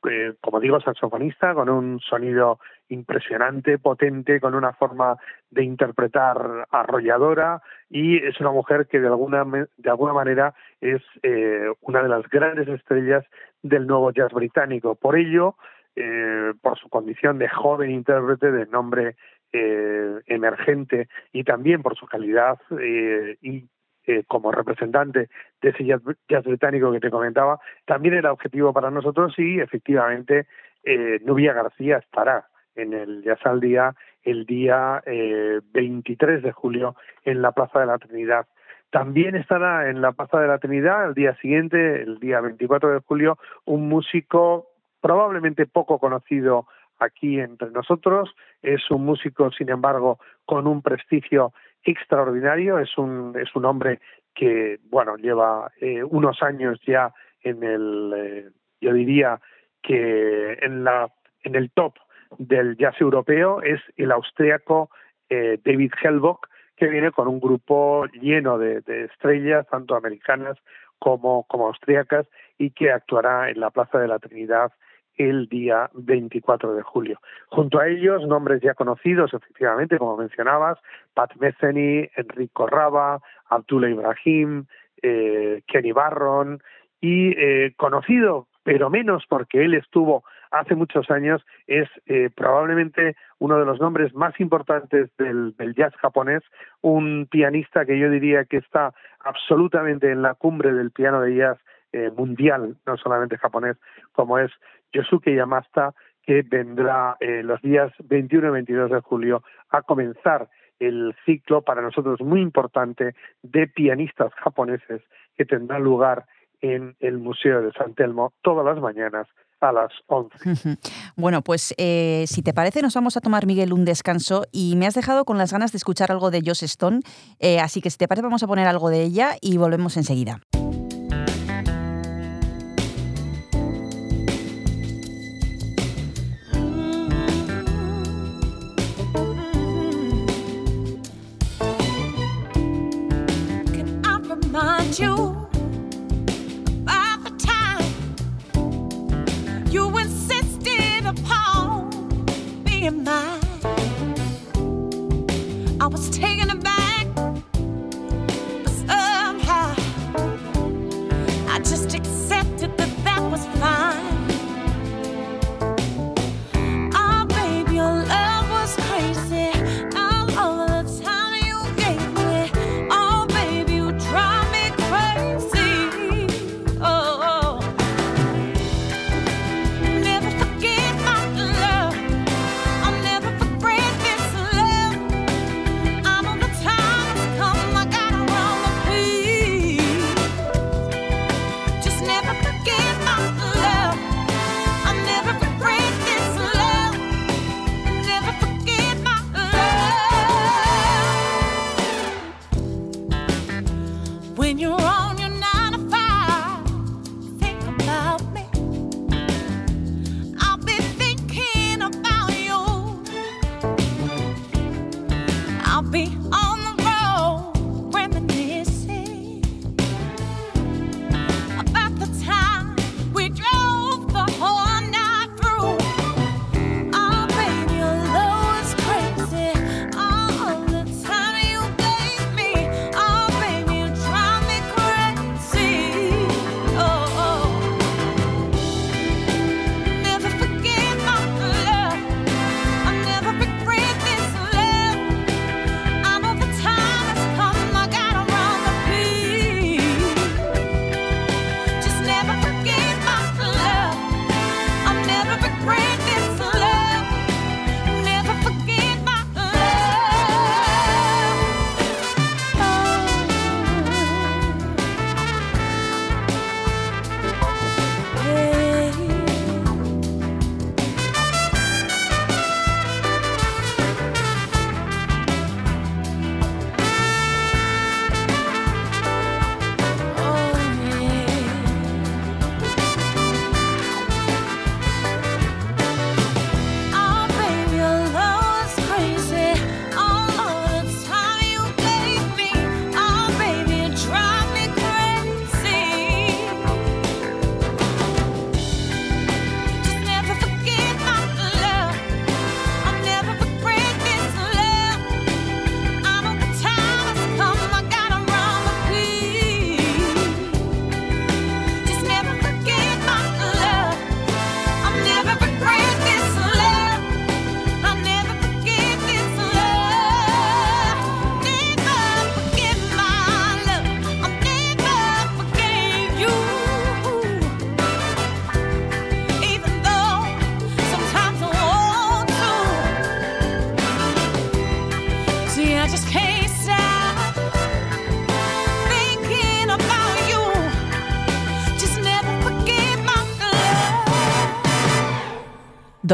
Speaker 9: eh, como digo, saxofonista, con un sonido impresionante, potente, con una forma de interpretar arrolladora y es una mujer que de alguna, de alguna manera es eh, una de las grandes estrellas del nuevo jazz británico. Por ello, eh, por su condición de joven intérprete de nombre eh, emergente y también por su calidad eh, y eh, como representante de ese jazz, jazz británico que te comentaba, también era objetivo para nosotros y efectivamente eh, Nubia García estará en el Jazz al Día el día eh, 23 de julio en la Plaza de la Trinidad. También estará en la Plaza de la Trinidad el día siguiente, el día 24 de julio, un músico probablemente poco conocido aquí entre nosotros. Es un músico, sin embargo, con un prestigio extraordinario. Es un, es un hombre que, bueno, lleva eh, unos años ya en el, eh, yo diría que en, la, en el top del jazz europeo. Es el austriaco eh, David Helbock, que viene con un grupo lleno de, estrellas, tanto americanas como, como austríacas, y que actuará en la Plaza de la Trinidad el día 24 de julio. Junto a ellos, nombres ya conocidos, efectivamente, como mencionabas, Pat Metheny, Enrico Raba, Abdullah Ibrahim, eh, Kenny Barron, y eh, conocido, pero menos porque él estuvo hace muchos años, es eh, probablemente uno de los nombres más importantes del jazz japonés, un pianista que yo diría que está absolutamente en la cumbre del piano de jazz eh, mundial, no solamente japonés, como es Yosuke Yamasta, que vendrá eh, los días 21 y 22 de julio a comenzar el ciclo para nosotros muy importante de pianistas japoneses que tendrá lugar en el Museo de San Telmo todas las mañanas a las 11.
Speaker 6: Bueno, pues eh, si te parece nos vamos a tomar, Miguel, un descanso y me has dejado con las ganas de escuchar algo de Joss Stone, eh, así que si te parece vamos a poner algo de ella y volvemos enseguida.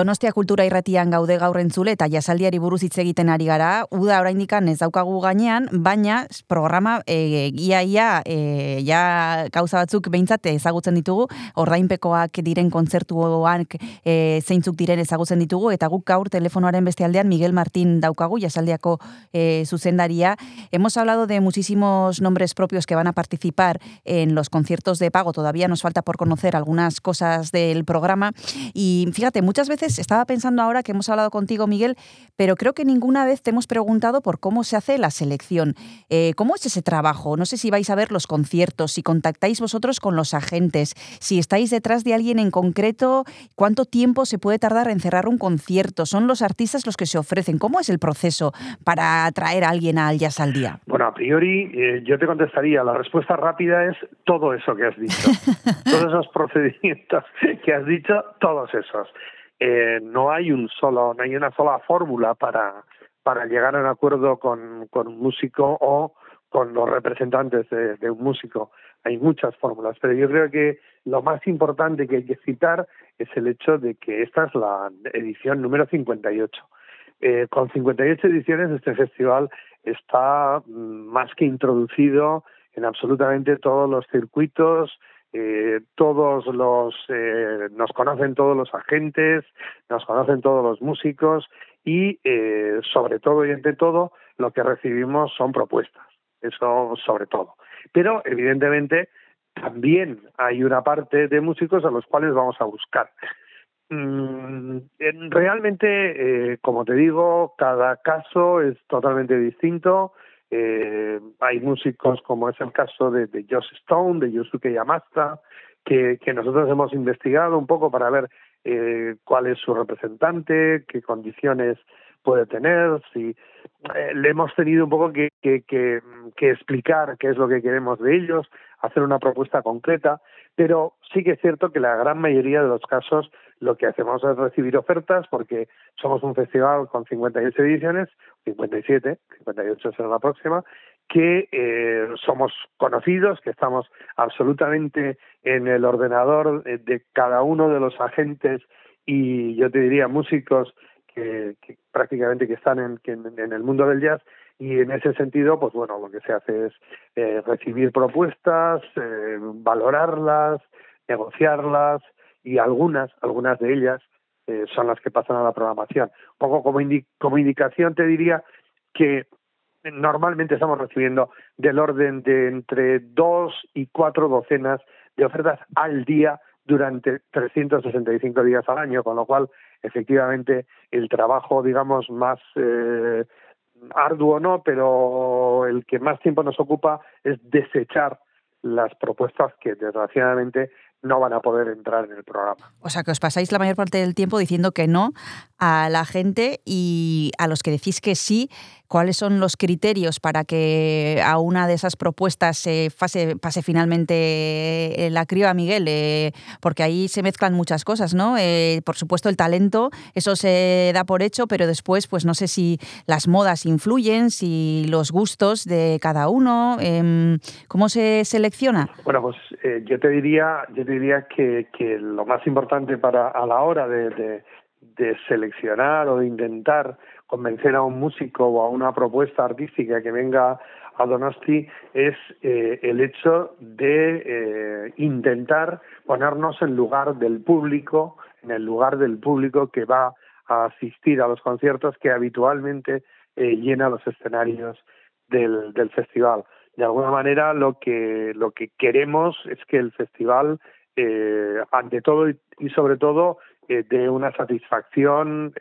Speaker 2: Donostia kultura irratian gaude gaur entzule eta jasaldiari buruz hitz egiten ari gara. Uda oraindikan ez daukagu gainean, baina programa e, ia ia e, ja gauza batzuk behintzat ezagutzen ditugu, ordainpekoak diren kontzertuan e, zeintzuk diren ezagutzen ditugu eta guk gaur telefonoaren beste aldean Miguel Martín daukagu jasaldiako e, zuzendaria. Hemos hablado de muchísimos nombres propios que van a participar en los conciertos de pago. Todavía nos falta por conocer algunas cosas del programa y fíjate, muchas veces estaba pensando ahora que hemos hablado contigo, Miguel, pero creo que ninguna vez te hemos preguntado por cómo se hace la selección. Eh, ¿Cómo es ese trabajo? No sé si vais a ver los conciertos, si contactáis vosotros con los agentes, si estáis detrás de alguien en concreto, cuánto tiempo se puede tardar en cerrar un concierto. Son los artistas los que se ofrecen. ¿Cómo es el proceso para traer a alguien al Jazz al Día?
Speaker 9: Bueno, a priori eh, yo te contestaría, la respuesta rápida es todo eso que has dicho. [laughs] todos esos procedimientos que has dicho, todos esos. Eh, no hay un solo, no hay una sola fórmula para, para llegar a un acuerdo con, con un músico o con los representantes de, un músico. Hay muchas fórmulas, pero yo creo que lo más importante que hay que citar es el hecho de que esta es la edición número 58. Eh, con 58 ediciones este festival está mm, más que introducido en absolutamente todos los circuitos, eh, todos los eh, nos conocen todos los agentes, nos conocen todos los músicos y eh, sobre todo y entre todo lo que recibimos son propuestas, eso sobre todo. Pero evidentemente también hay una parte de músicos a los cuales vamos a buscar. Mm, realmente, eh, como te digo, cada caso es totalmente distinto. Eh, hay músicos, como es el caso de, de Josh Stone, de Yosuke Yamasta, que, que nosotros hemos investigado un poco para ver eh, cuál es su representante, qué condiciones puede tener, si eh, le hemos tenido un poco que, que, que, que, explicar qué es lo que queremos de ellos, hacer una propuesta concreta, pero sí que es cierto que la gran mayoría de los casos lo que hacemos es recibir ofertas porque somos un festival con 58 ediciones, 57, 58 será la próxima, que eh, somos conocidos, que estamos absolutamente en el ordenador de, de cada uno de los agentes y yo te diría músicos que, que prácticamente que están en, que en, el mundo del jazz y en ese sentido, pues bueno, lo que se hace es eh, recibir propuestas, eh, valorarlas, negociarlas y algunas, algunas de ellas eh, son las que pasan a la programación. Un poco como, indi como indicación te diría que normalmente estamos recibiendo del orden de entre dos y cuatro docenas de ofertas al día durante 365 días al año, con lo cual efectivamente el trabajo, digamos, más eh, arduo no, pero el que más tiempo nos ocupa es desechar las propuestas que desgraciadamente no van a poder entrar en el programa.
Speaker 2: O sea, que os pasáis la mayor parte del tiempo diciendo que no a la gente y a los que decís que sí, ¿cuáles son los criterios para que a una de esas propuestas se pase, finalmente la criba, Miguel? Eh, porque ahí se mezclan muchas cosas, ¿no? Eh, por supuesto, el talento, eso se da por hecho, pero después, pues no sé si las modas influyen, si los gustos de cada uno, eh, ¿cómo se selecciona?
Speaker 9: Bueno, pues eh, yo te diría, yo te diría que, que, lo más importante para a la hora de, de, seleccionar o de intentar convencer a un músico o a una propuesta artística que venga a Donosti es eh, el hecho de eh, intentar ponernos en lugar del público, en el lugar del público que va a asistir a los conciertos que habitualmente eh, llena los escenarios del, festival. De alguna manera lo que lo que queremos es que el festival eh, ante todo y, y sobre todo dé una satisfacción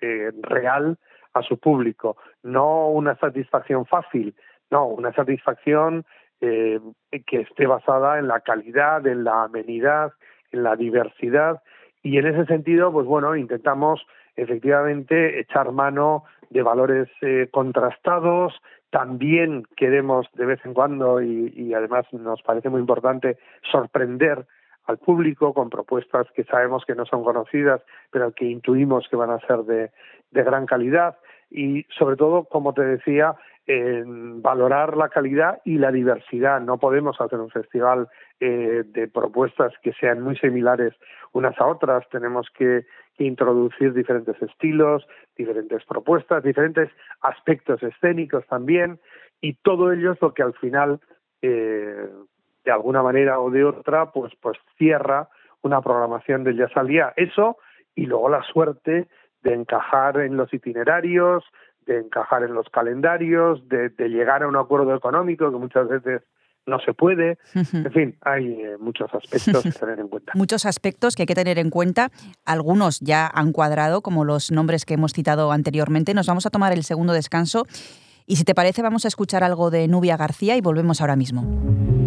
Speaker 9: real a su público. No una satisfacción fácil no una satisfacción eh, que esté basada en la calidad en la amenidad en la diversidad. Y en ese sentido pues bueno intentamos efectivamente echar mano de valores eh, contrastados. También queremos de vez en cuando y, y, además nos parece muy importante sorprender al público con propuestas que sabemos que no son conocidas, pero que intuimos que van a ser de, gran calidad y sobre todo, como te decía, valorar la calidad y la diversidad. No podemos hacer un festival eh, de propuestas que sean muy similares unas a otras. Tenemos que, que introducir diferentes estilos, diferentes propuestas, diferentes aspectos escénicos también, y todo ello es lo que al final, eh, de alguna manera o de otra, pues, pues cierra una programación del Jazz al Día. Eso y luego la suerte de encajar en los itinerarios, de encajar en los calendarios, de, de llegar a un acuerdo económico que muchas veces no se puede. En fin, hay eh, muchos aspectos que tener en cuenta. [laughs]
Speaker 2: Muchos aspectos que hay que tener en cuenta. Algunos ya han cuadrado, como los nombres que hemos citado anteriormente. Nos vamos a tomar el segundo descanso. Y si te parece, vamos a escuchar algo de Nubia García y volvemos ahora mismo.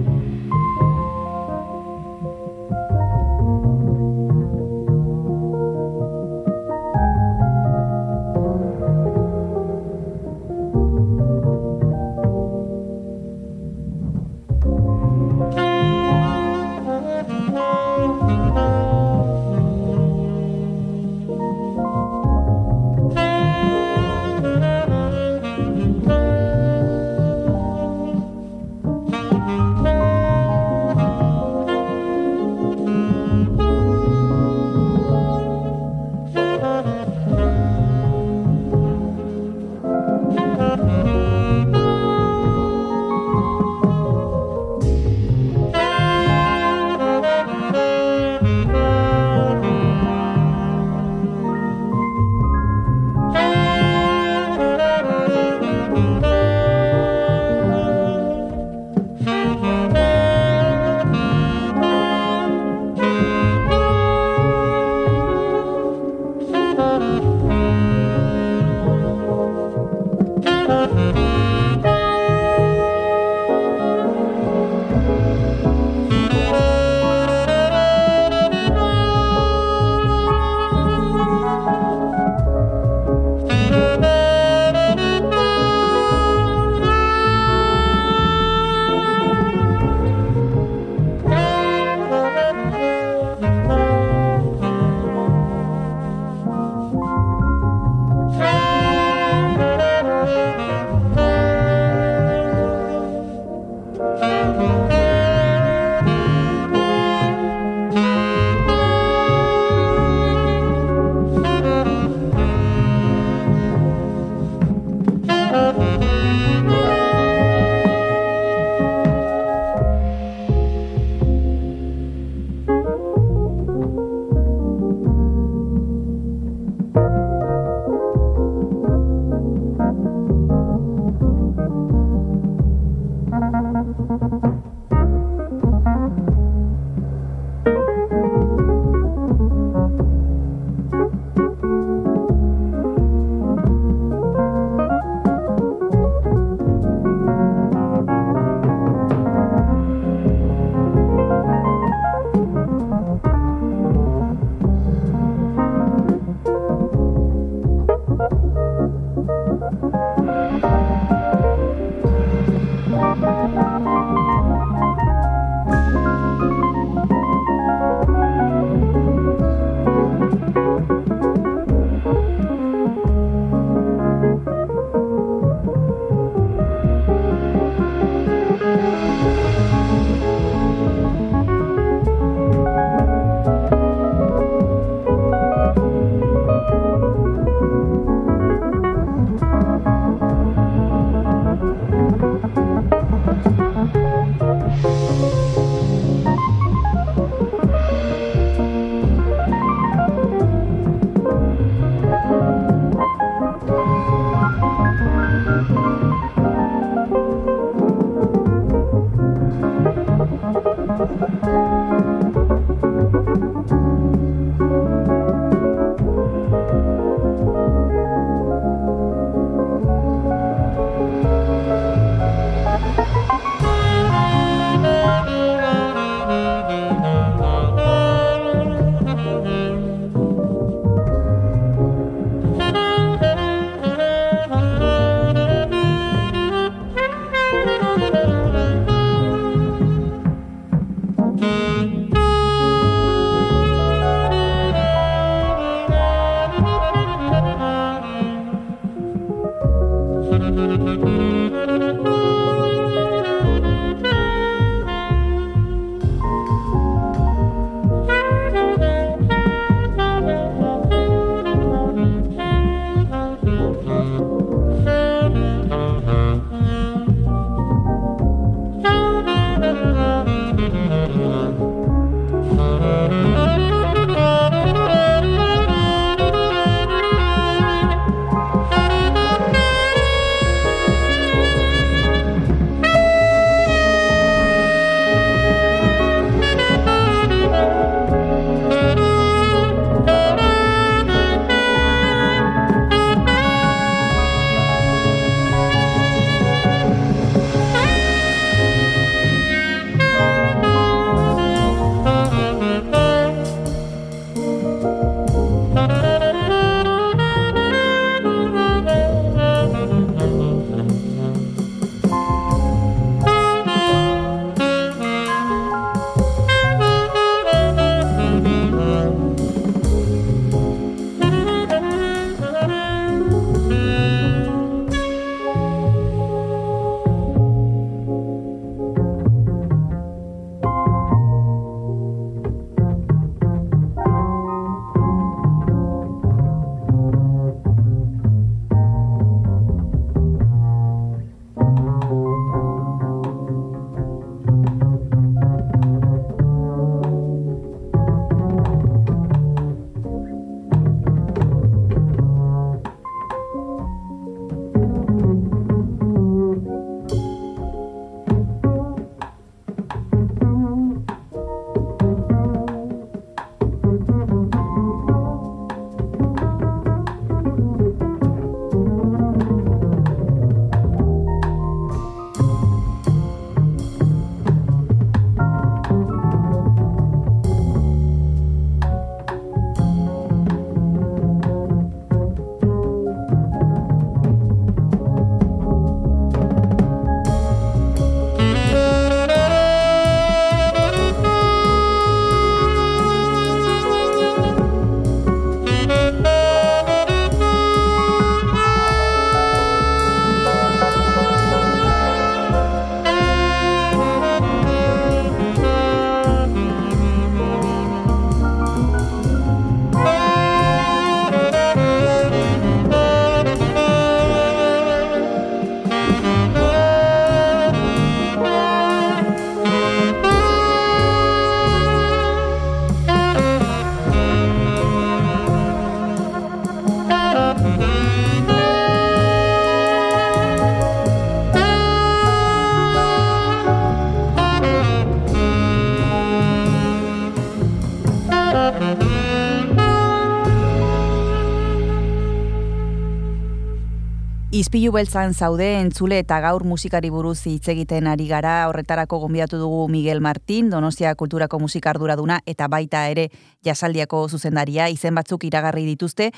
Speaker 2: Izpilu beltzan zaude entzule eta gaur musikari buruz hitz egiten ari gara horretarako gonbidatu dugu Miguel Martín, Donostia Kulturako musikarduraduna eta baita ere jasaldiako zuzendaria izen batzuk iragarri dituzte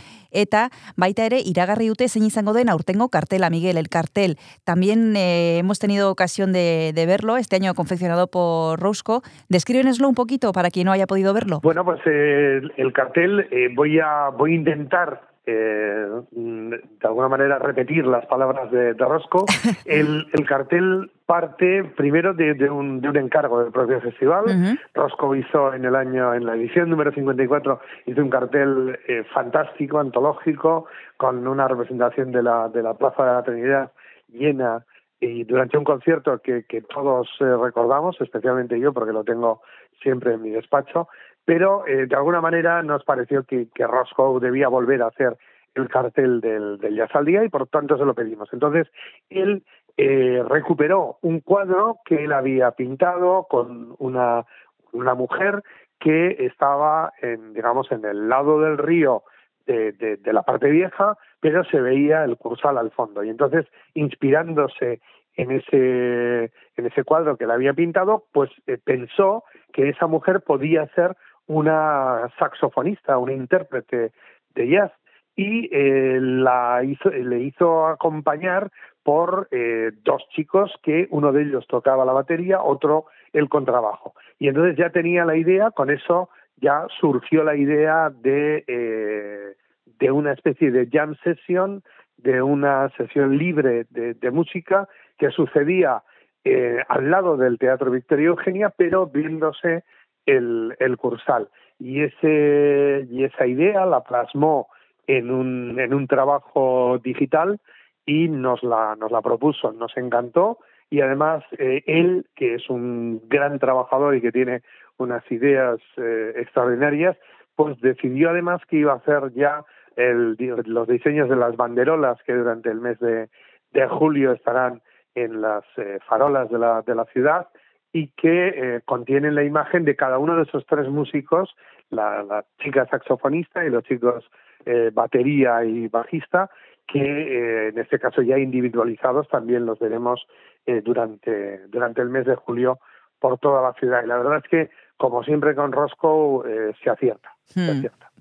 Speaker 2: eta baita ere iragarri dute zein izango den aurtengo cartela Miguel el cartel. También eh, hemos tenido ocasión de, de verlo este año confeccionado por Rosco. Descríbenoslo un poquito para quien no haya podido verlo.
Speaker 9: Bueno, pues eh, el cartel eh, voy a voy a intentar eh, de alguna manera repetir las palabras de, de Rosco. [laughs] El, el cartel parte primero de, de un, de un encargo del propio festival.
Speaker 2: Ujú.
Speaker 9: Rosco hizo en el año, en la edición número 54, hizo un cartel eh, fantástico, antológico, con una representación de la, de la Plaza de la Trinidad llena y durante un concierto que, que todos eh, recordamos, especialmente yo, porque lo tengo siempre en mi despacho, pero eh, de alguna manera nos pareció que, que Roscoe debía volver a hacer el cartel del, del Jazz al Día y por tanto se lo pedimos. Entonces, él eh, recuperó un cuadro que él había pintado con una, una mujer que estaba, en, digamos, en el lado del río de, de, la parte vieja, pero se veía el cursal al fondo. Y entonces, inspirándose en ese, en ese cuadro que él había pintado, pues eh, pensó que esa mujer podía ser una saxofonista, una intérprete de jazz y eh, la hizo, le hizo acompañar por eh, dos chicos que uno de ellos tocaba la batería, otro el contrabajo. Y entonces ya tenía la idea, con eso ya surgió la idea de, eh, de una especie de jam session, de una sesión libre de, de música que sucedía eh, al lado del Teatro Victoria Eugenia, pero viéndose el, Cursal. Y, ese, y esa idea la plasmó en un, en un trabajo digital y nos la, nos la propuso, nos encantó y además eh, él, que es un gran trabajador y que tiene unas ideas eh, extraordinarias, pues decidió además que iba a hacer ya el, los diseños de las banderolas que durante el mes de, de julio estarán en las eh, farolas de la, de la ciudad y que eh, contienen la imagen de cada uno de esos tres músicos, la, la chica saxofonista y los chicos eh, batería y bajista, que eh, en este caso ya individualizados también los veremos eh, durante, durante el mes de julio por toda la ciudad. Y la verdad es que, como siempre con Roscoe, eh, se acierta. Se
Speaker 2: Hmm.
Speaker 9: acierta.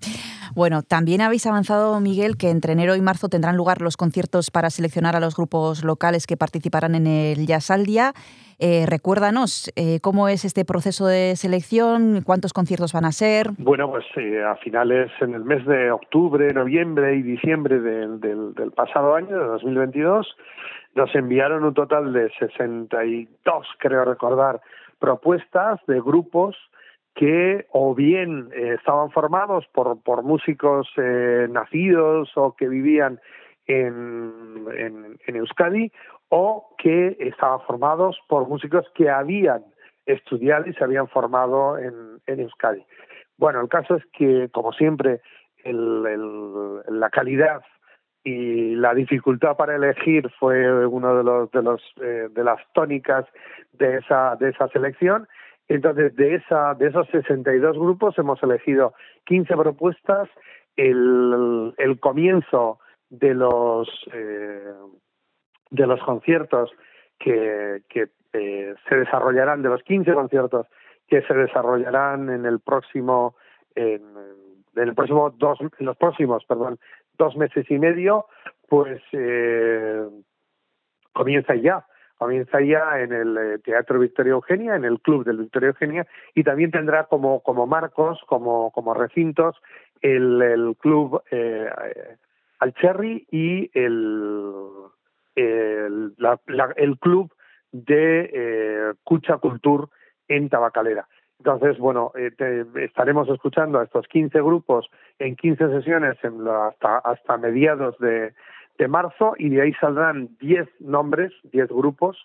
Speaker 2: Bueno, también habéis avanzado, Miguel, que entre enero y marzo tendrán lugar los conciertos para seleccionar a los grupos locales que participarán en el Jazz al Día. Eh, recuérdanos eh, cómo es este proceso de selección, cuántos conciertos van a ser.
Speaker 9: Bueno, pues eh, a finales, en el mes de octubre, noviembre y diciembre del, pasado año, de 2022, nos enviaron un total de 62, creo recordar, propuestas de grupos que o bien eh, estaban formados por, por músicos eh, nacidos o que vivían en, en, Euskadi o que estaban formados por músicos que habían estudiado y se habían formado en, en Euskadi. Bueno, el caso es que, como siempre, la calidad y la dificultad para elegir fue uno de los de los eh, de las tónicas de esa de esa selección entonces de esa de esos 62 grupos hemos elegido 15 propuestas. El, el comienzo de los eh, de los conciertos que, que eh, se desarrollarán de los 15 conciertos que se desarrollarán en el próximo en, en el próximo dos en los próximos perdón dos meses y medio pues eh, comienza ya comienza ya en el eh, Teatro Victoria Eugenia, en el Club del Victoria Eugenia, y también tendrá como, como marcos, como, como recintos, el, el Club eh, Alcherry y el, el, el Club de eh, Cucha Cultur en Tabacalera. Entonces, bueno, eh, estaremos escuchando a estos 15 grupos en 15 sesiones en la, hasta, hasta mediados de, de marzo y de ahí saldrán 10 nombres, 10 grupos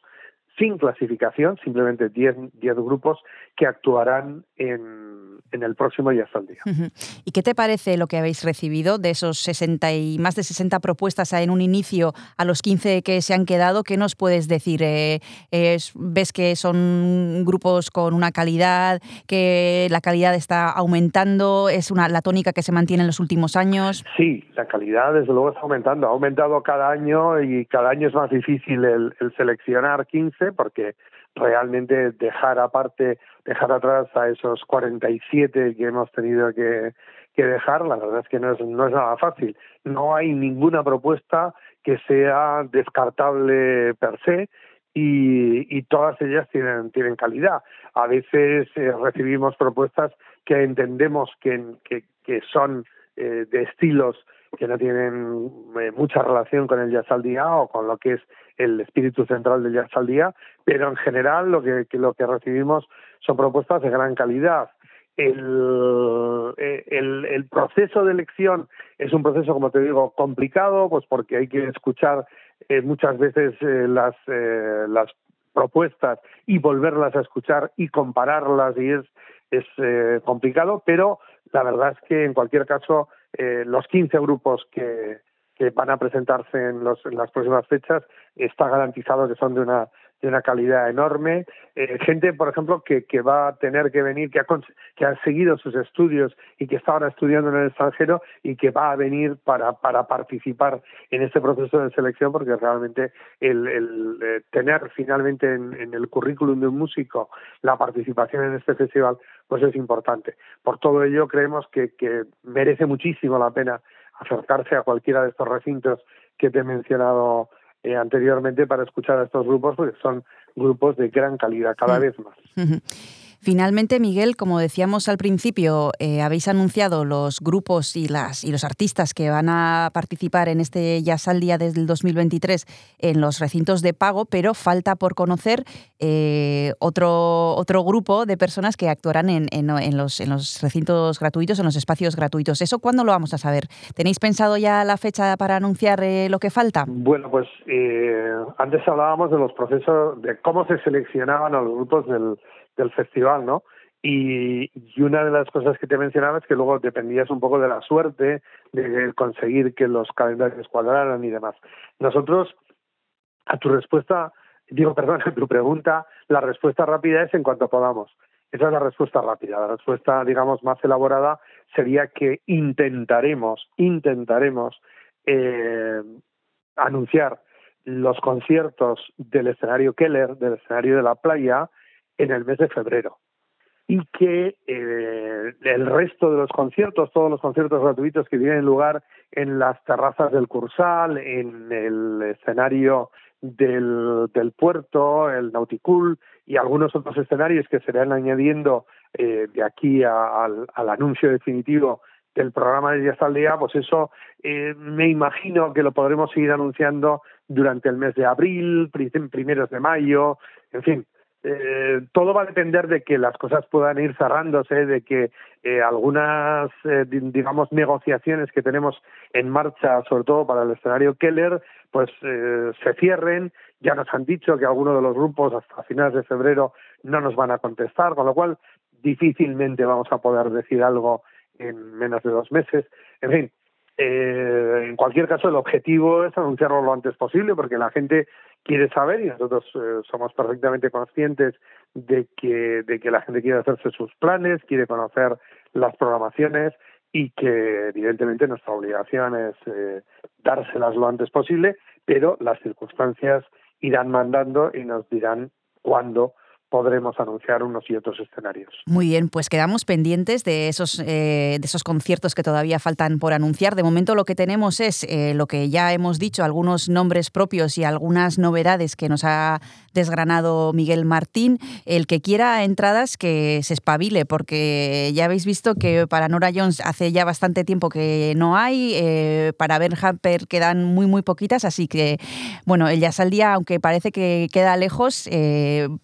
Speaker 9: sin clasificación, simplemente 10 10 grupos que actuarán en, en el próximo Jazz al Día.
Speaker 2: Ujú. ¿Y qué te parece lo que habéis recibido de esos 60 y más de 60 propuestas en un inicio a los 15 que se han quedado? ¿Qué nos puedes decir? Eh, es- ¿Ves que son grupos con una calidad, que la calidad está aumentando? ¿Es una, la tónica que se mantiene en los últimos años?
Speaker 9: Sí, la calidad desde luego está aumentando. Ha aumentado cada año y cada año es más difícil el, el seleccionar 15 porque realmente dejar aparte, dejar atrás a esos 47 que hemos tenido que, que dejar, la verdad es que no es, no es nada fácil. No hay ninguna propuesta que sea descartable per se y, todas ellas tienen, tienen calidad. A veces eh, recibimos propuestas que entendemos que, que, que son eh, de estilos que no tienen eh, mucha relación con el jazz al día o con lo que es el espíritu central del jazz al día, pero en general lo que, lo que recibimos son propuestas de gran calidad. El, eh, el, el proceso de elección es un proceso, como te digo, complicado, pues porque hay que escuchar eh, muchas veces eh, las, eh, las propuestas y volverlas a escuchar y compararlas y es, es complicado, pero la verdad es que en cualquier caso eh, los 15 grupos que, que van a presentarse en, los, en las próximas fechas está garantizado que son de una de una calidad enorme. Eh, gente, por ejemplo, que, que va a tener que venir, que ha, que ha seguido sus estudios y que está ahora estudiando en el extranjero y que va a venir para, para participar en este proceso de selección, porque realmente el, el, eh, tener finalmente en, en el currículum de un músico la participación en este festival, pues es importante. Por todo ello, creemos que, que merece muchísimo la pena acercarse a cualquiera de estos recintos que te he mencionado eh, anteriormente para escuchar a estos grupos, porque son grupos de gran calidad cada
Speaker 2: Mm.
Speaker 9: vez más.
Speaker 2: Finalmente, Miguel, como decíamos al principio, eh, habéis anunciado los grupos y, las, y los artistas que van a participar en este Jazz al Día desde el 2023 en los recintos de pago, pero falta por conocer eh, otro, otro grupo de personas que actuarán en, en- en los, en los recintos gratuitos, en los espacios gratuitos. ¿Eso cuándo lo vamos a saber? ¿Tenéis pensado ya la fecha para anunciar eh, lo que falta?
Speaker 9: Bueno, pues eh, antes hablábamos de los procesos, de cómo se seleccionaban a los grupos del, del festival, ¿no? Y, una de las cosas que te mencionaba es que luego dependías un poco de la suerte, de conseguir que los calendarios cuadraran y demás. Nosotros, a tu respuesta, digo, [laughs] perdón, a tu pregunta, la respuesta rápida es en cuanto podamos. Esa es la respuesta rápida. La respuesta, digamos, más elaborada sería que intentaremos, intentaremos eh, anunciar los conciertos del escenario Keller, del escenario de la playa, en el mes de febrero. Y que eh, el resto de los conciertos, todos los conciertos gratuitos que tienen lugar en las terrazas del Cursal, en el escenario del, puerto, el Nauticul y algunos otros escenarios que se irán añadiendo eh, de aquí al, anuncio definitivo del programa de Días al Día, pues eso eh, me imagino que lo podremos seguir anunciando durante el mes de abril, pri- primeros de mayo, en fin. Eh, todo va a depender de que las cosas puedan ir cerrándose, de que eh, algunas, eh, di- digamos, negociaciones que tenemos en marcha, sobre todo para el escenario Keller, pues eh, se cierren. Ya nos han dicho que algunos de los grupos hasta finales de febrero no nos van a contestar, con lo cual difícilmente vamos a poder decir algo en menos de dos meses. En fin, eh, en cualquier caso, el objetivo es anunciarlo lo antes posible porque la gente quiere saber y nosotros eh, somos perfectamente conscientes de que, de que la gente quiere hacerse sus planes, quiere conocer las programaciones y que evidentemente nuestra obligación es eh, dárselas lo antes posible, pero las circunstancias irán mandando y nos dirán cuándo podremos anunciar unos y otros escenarios.
Speaker 2: Muy bien, pues quedamos pendientes de esos, eh, de esos conciertos que todavía faltan por anunciar. De momento lo que tenemos es eh, lo que ya hemos dicho, algunos nombres propios y algunas novedades que nos ha desgranado Miguel Martín. El que quiera entradas que se espabile, porque ya habéis visto que para Nora Jones hace ya bastante tiempo que no hay, eh, para Ben Hamper quedan muy, muy poquitas, así que, bueno, el Jazz aunque parece que queda lejos,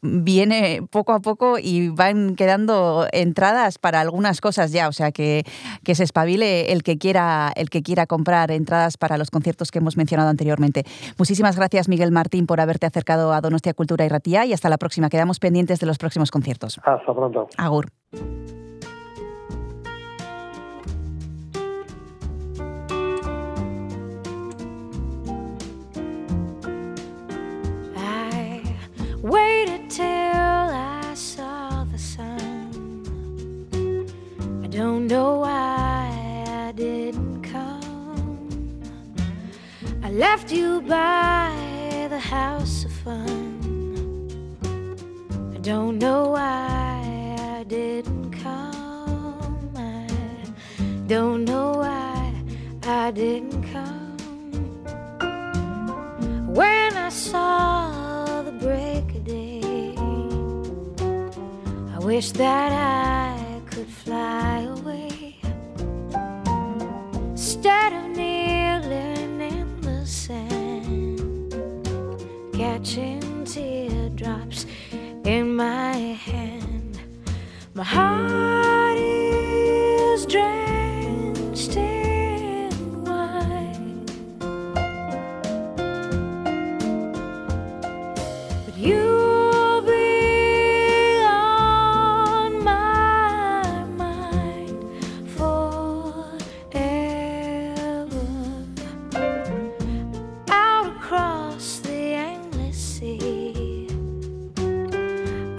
Speaker 2: viene poco a poco y van quedando entradas para algunas cosas ya, o sea que, que se espabile el que quiera el que quiera comprar entradas para los conciertos que hemos mencionado anteriormente. Muchísimas gracias Miguel Martín por haberte acercado a Donostia Cultura y Ratía y hasta la próxima. Quedamos pendientes de los próximos conciertos.
Speaker 9: Hasta pronto.
Speaker 2: Agur.
Speaker 6: I waited till don't know why I didn't come. I left you by the house of fun. I don't know why I didn't come. I don't know why I didn't come. When I saw the break of day, I wish that I fly away instead of kneeling in the sand, catching teardrops in my hand. My heart is drenched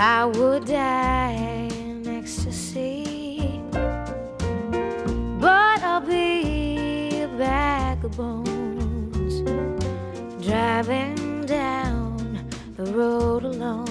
Speaker 6: I would die in ecstasy. But I'll be a bag of bones driving down the road alone.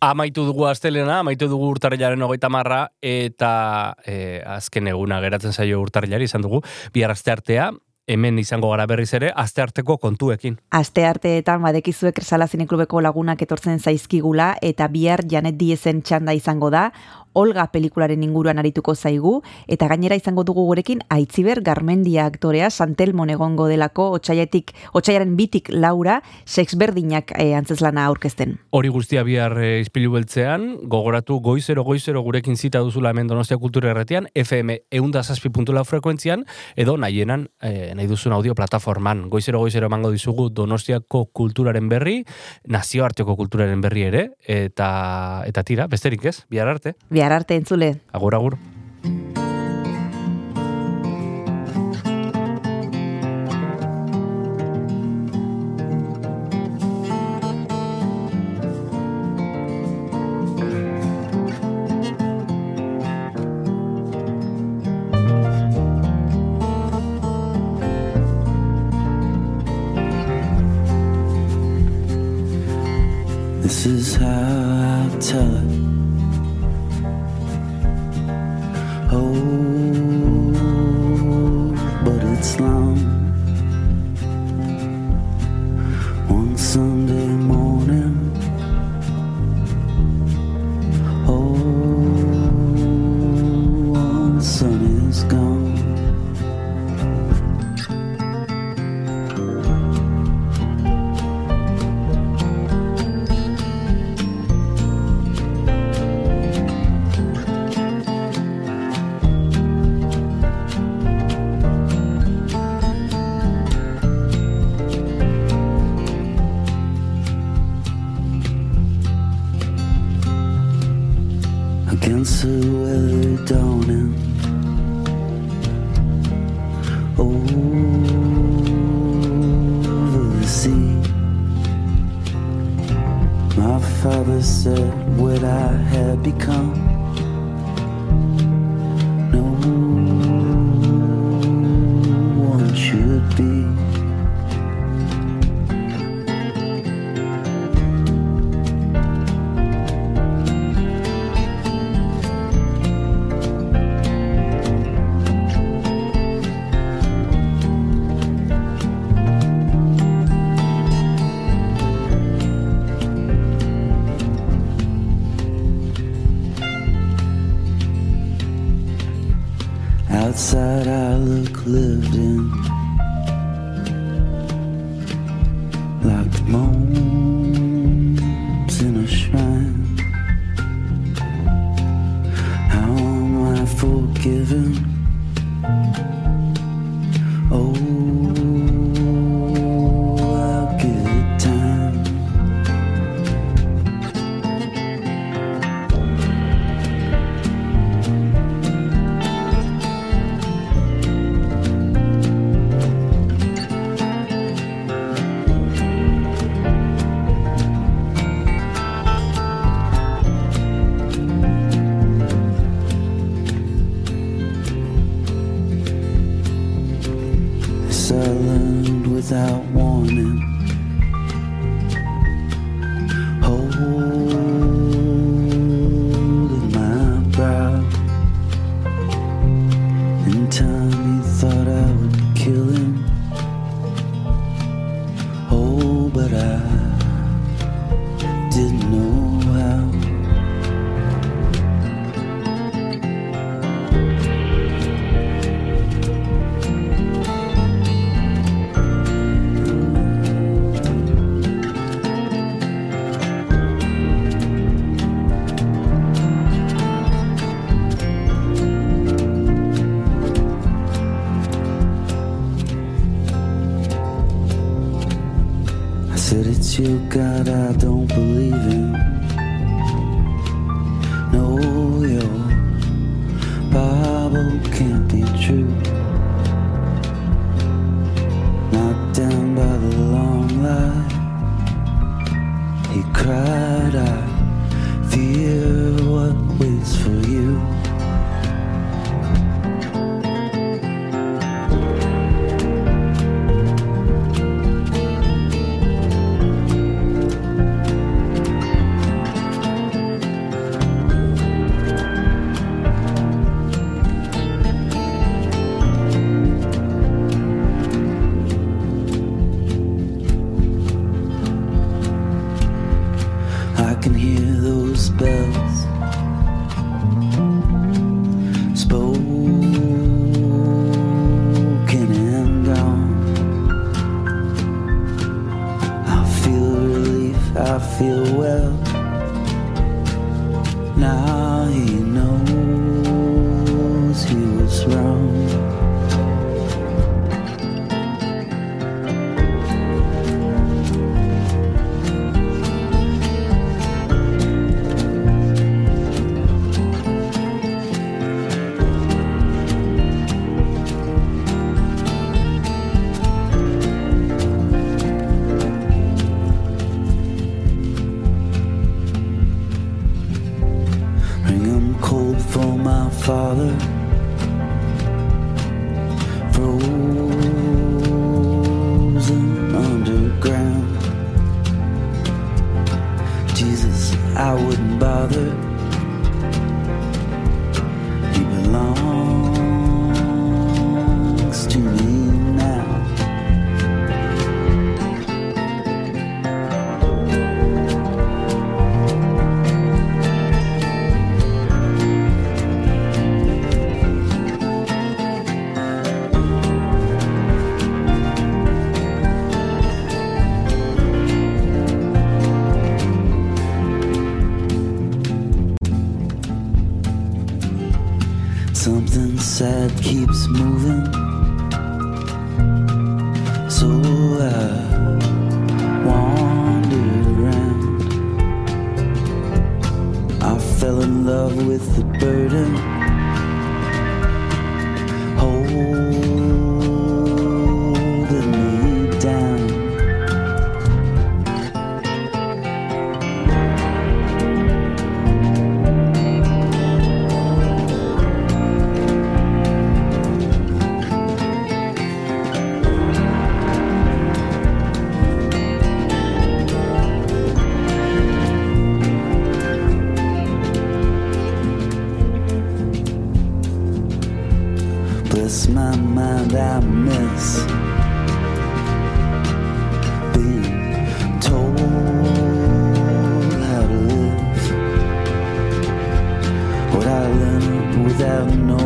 Speaker 1: Amaitu dugu astelena, amaitu dugu urtarrilaren hogeita marra, eta e, azken eguna geratzen zaio urtarrilari izan dugu, bihar aste artea, hemen izango gara berriz ere, aste arteko kontuekin.
Speaker 2: Aste arteetan badekizuek Kresala Zineklubeko lagunak etortzen zaizkigula eta bihar Janet Diezen txanda izango da, Olga pelikularen inguruan arituko zaigu, eta gainera izango dugu gurekin Aitziber Garmendia aktorea, Santelmon egongo delako, otxaiatik, otxaiaren bitik Laura, sexberdinak e, antzeslana aurkezten.
Speaker 1: Hori guztia bihar e, izpilu beltzean, gogoratu goizero goizero gurekin zita duzula hemen Donostia Kultura Erretian, FM eunda zazpi.lau frekuentzian, edo nahienan, e, nahi duzun audio plataforman. Goizero goizero emango dizugu Donostiako kulturaren berri, nazioarteko kulturaren berri ere, eta eta tira, besterik ez, bihar arte.
Speaker 2: Bihar arte entzule.
Speaker 1: Agur, agur.
Speaker 10: This is how I tell it. miss my mind, I miss being told how to live. What I learned without knowing.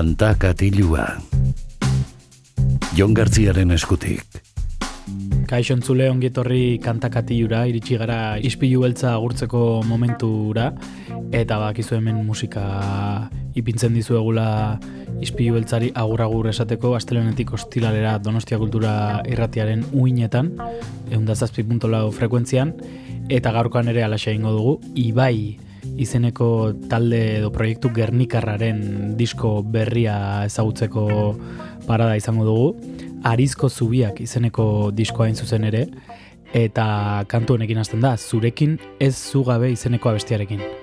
Speaker 3: Kanta katilua. Jon Gartziaren eskutik.
Speaker 4: Kaixo entzule ongetorri kantakatiura, iritsi gara ispilu beltza agurtzeko momentura, eta bakizu hemen musika ipintzen dizuegula ispilu beltzari agur-agur esateko, astelenetik ostilalera Donostia Kultura irratiaren uinetan, eundazazpi puntolau frekuentzian, eta gaurkoan ere alaxa ingo dugu, Ibai izeneko talde edo proiektu Gernikarraren disko berria ezagutzeko parada izango dugu. Arizko Zubiak izeneko diskoa hain zuzen ere, eta kantu honekin hasten da, zurekin ez zugabe izeneko abestiarekin.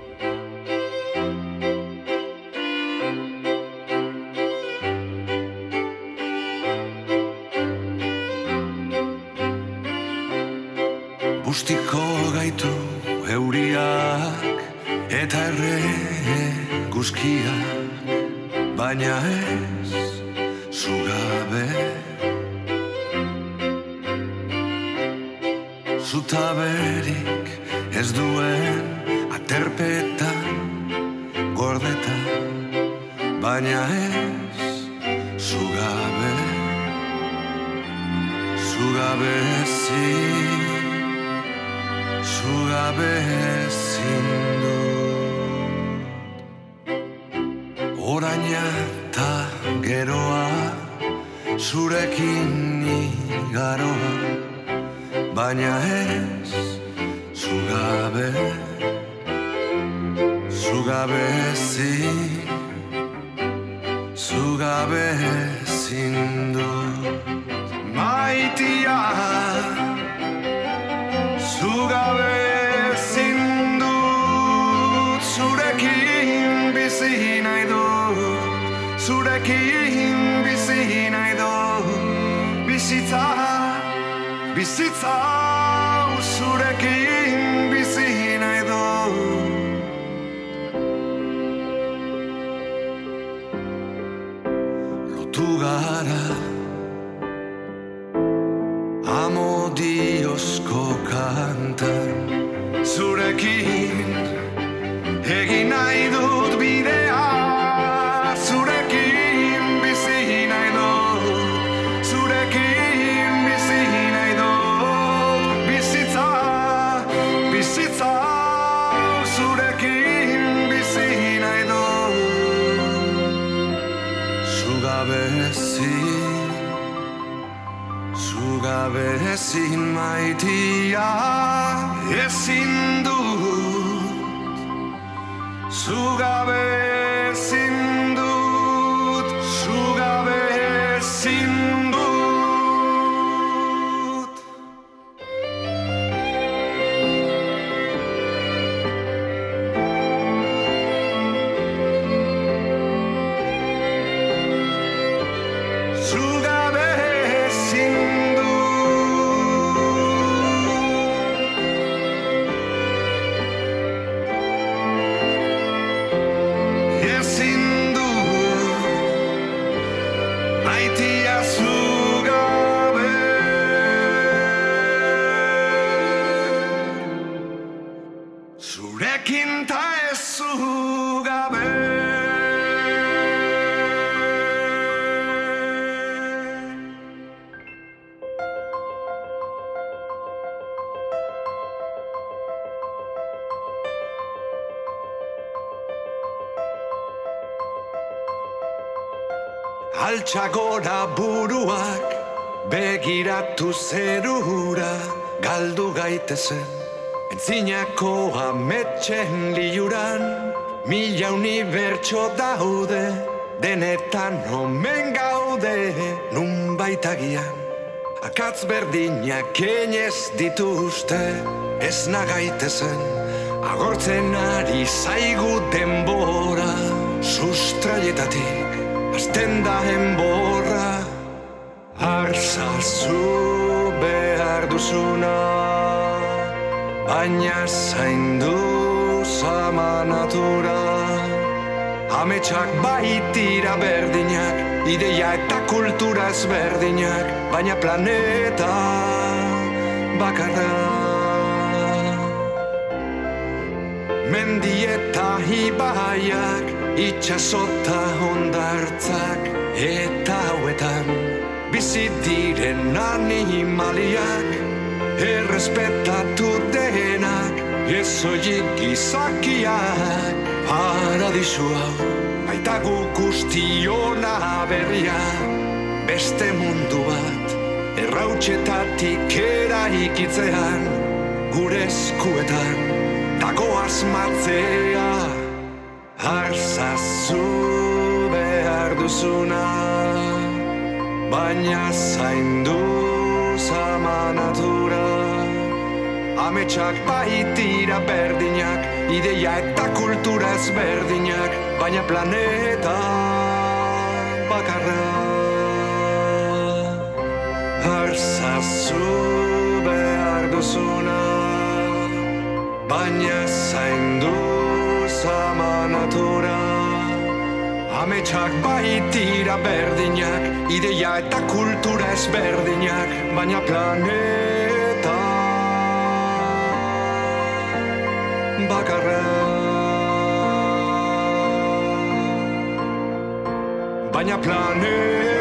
Speaker 11: tea. Altxagora buruak begiratu zerura galdu gaitezen. Entzinako ametxen liuran mila unibertso daude denetan omen gaude nun baitagian Akatz berdinak kenez dituzte ez nagaitezen. Agortzen ari zaigu denbora sustraietatik Azten da enborra Arzazu behar duzuna. Baina zaindu zama natura. Ametsak baitira berdinak Ideia eta kultura ezberdinak Baina planeta bakarra. Mendi eta ibaiak itxasota hondartzak eta hauetan bizi diren animaliak. Errespetatu denak ez oiek gizakiak. Paradisu hau baita guk guztiona berria. Beste mundu bat errautxetatik eraikitzean gure eskuetan dago asmatzea Arzazu behar duzuna Baina zaindu zama natura. Ametsak baitira berdinak Ideia eta kultura ezberdinak Baina planeta bakarra. Arzazu behar duzuna Baina zaindu zama natura Ametsak baitira berdinak Ideia eta kultura ezberdinak Baina planeta bakarra. Baina planeta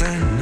Speaker 11: dancing.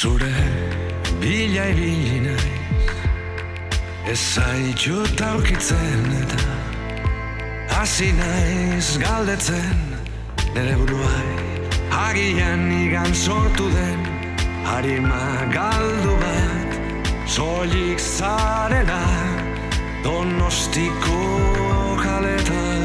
Speaker 11: Zure bila ibili naiz. Ez zaitut aurkitzen eta Hasi naiz galdetzen. Nere buruai Agian igan sortu den Harima galdu bat Soilik zarela Donostiko kaletan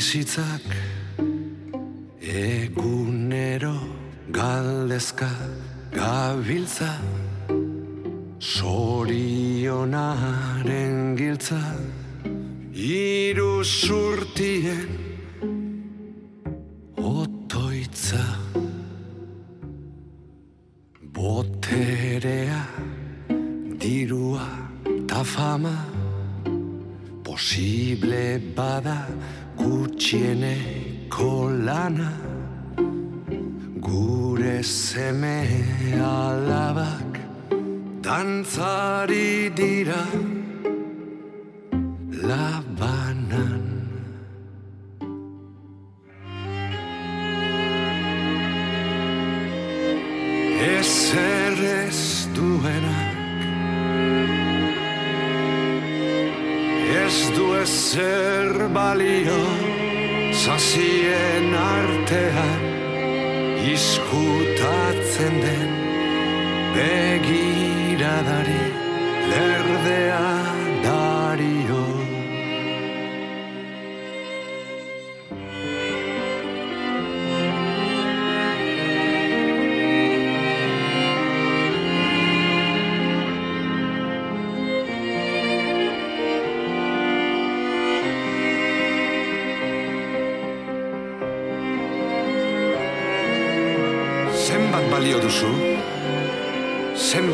Speaker 11: bizitzak Egunero galdezka gabiltza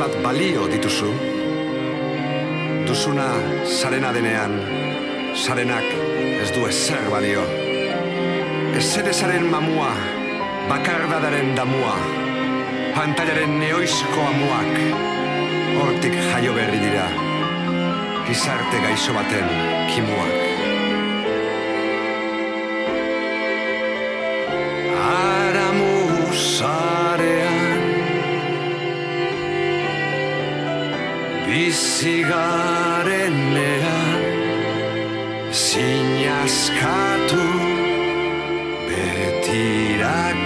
Speaker 11: Zenbat balio dituzu? Duzuna zarena denean, zarenak ez du ezer balio. Ez zaren mamua, bakardadaren damua, pantailaren neoizko amuak, hortik jaio berri dira, gizarte gaixo baten kimuak. Bizigarenean Zinazkatu Betirako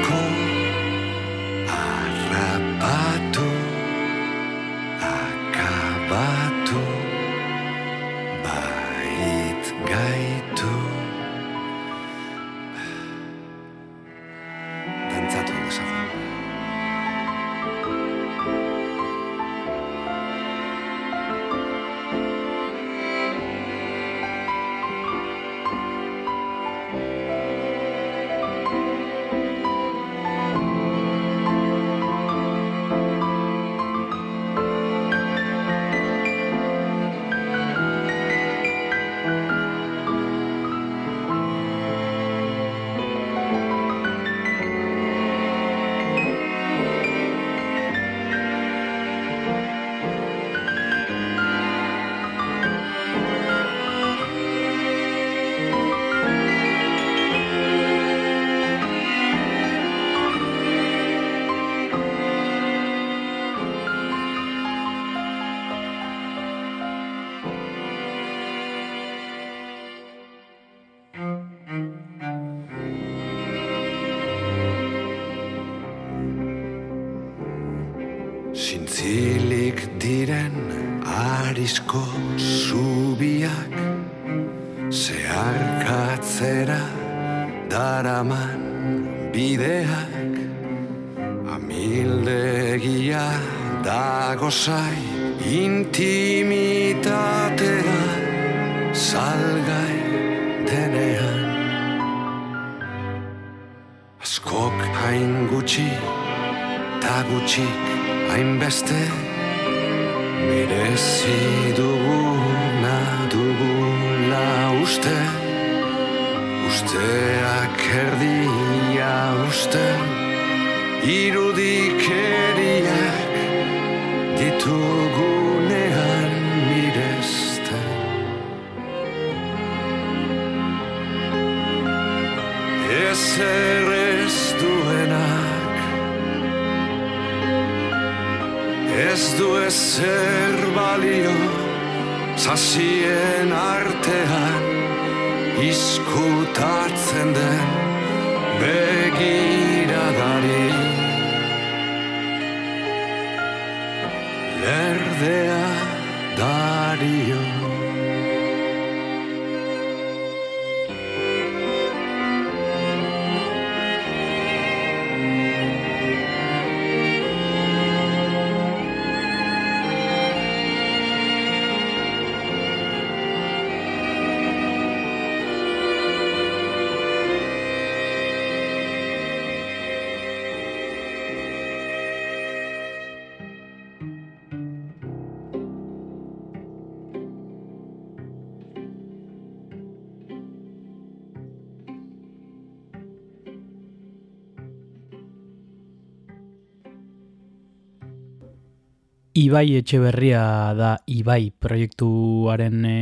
Speaker 4: Ibai Etxeberria da Ibai proiektuaren e,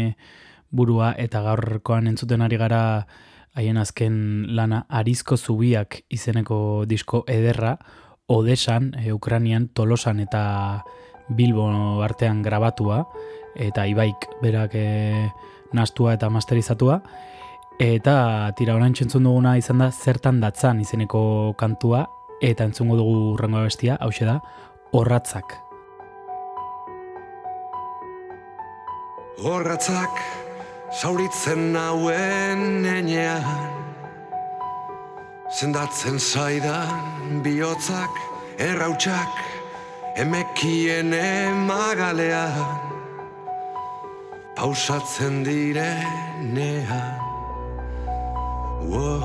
Speaker 4: burua eta gaurkoan entzuten ari gara haien azken lana Arizko Zubiak izeneko disko ederra Odesan, e, Ukranian, Tolosan eta Bilbo artean grabatua eta Ibaik berak e, nastua eta masterizatua eta tira orain entzun duguna izan da zertan datzan izeneko kantua eta entzungo dugu urrengo bestia, hau da, Horratzak.
Speaker 11: Horratzak zauritzen nauen enean. Zendatzen zaidan bihotzak errautsak Emekien emagalean. Pausatzen direnean. Wow,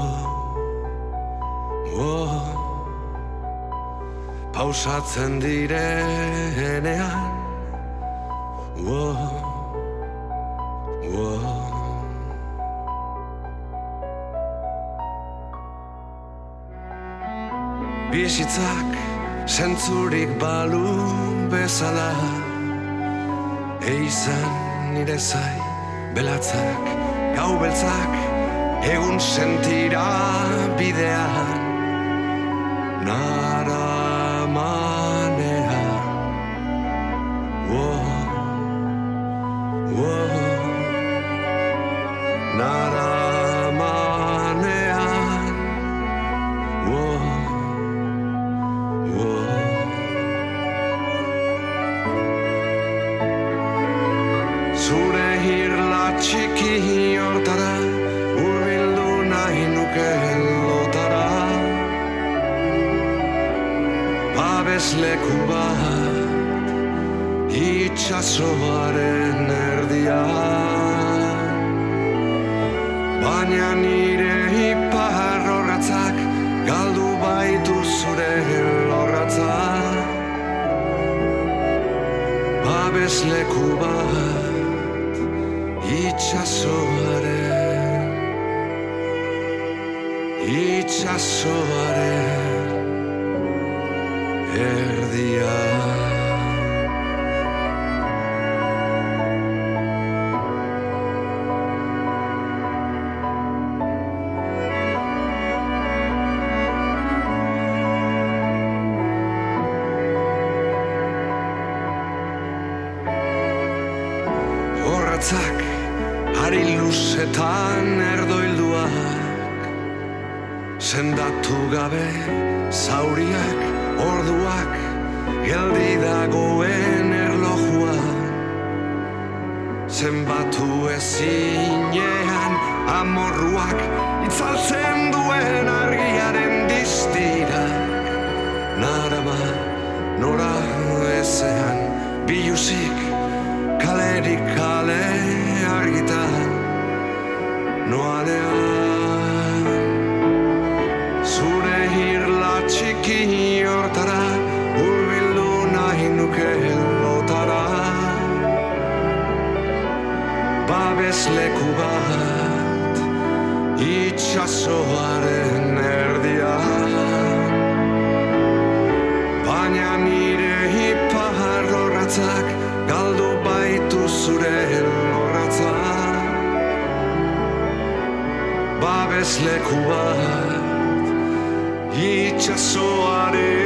Speaker 11: wow Pausatzen direnean. Wow Whoa. Bizitzak zentzurik balu bezala Eizan nire zai belatzak Gau beltzak egun sentira bidean Nara Babesleku bat Itxasoaren erdian Baina nire ipar horratzak Galdu baitu zure lorratzak Babesleku bat Itxasoaren Itxasoaren Erdian biluzik kalerik kale argitan noalean. Zure hirla txiki hortara urbildu nahi nuke lotara babes leku bat itxasoaren ez leku bat itxasoaren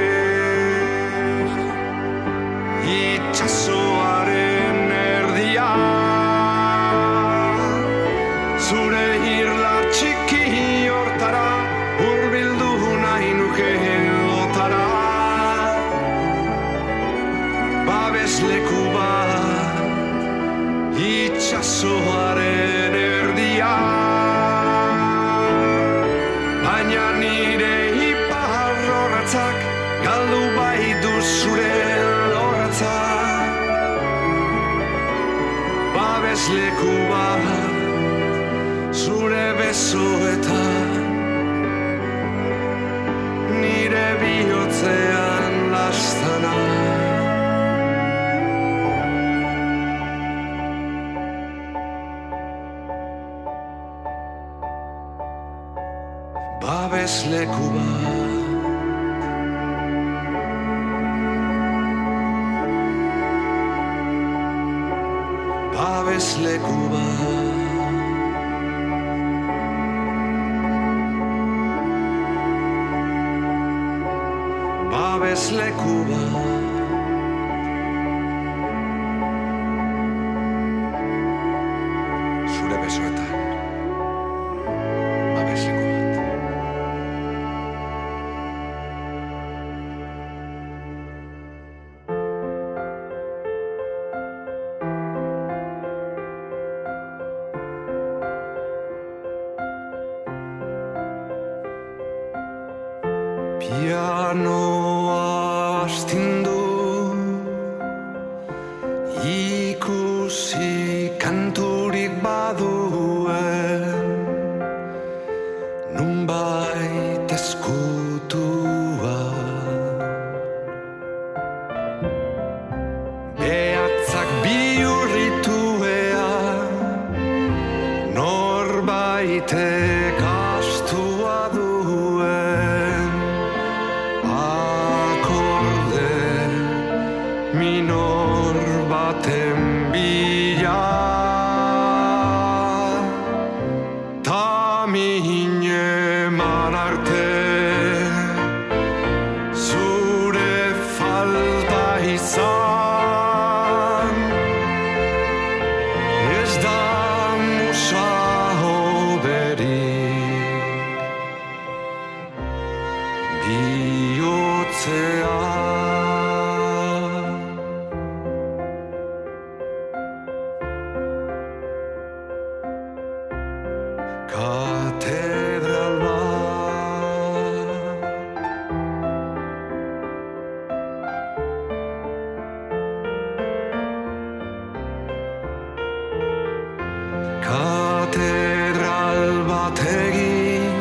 Speaker 11: bat egin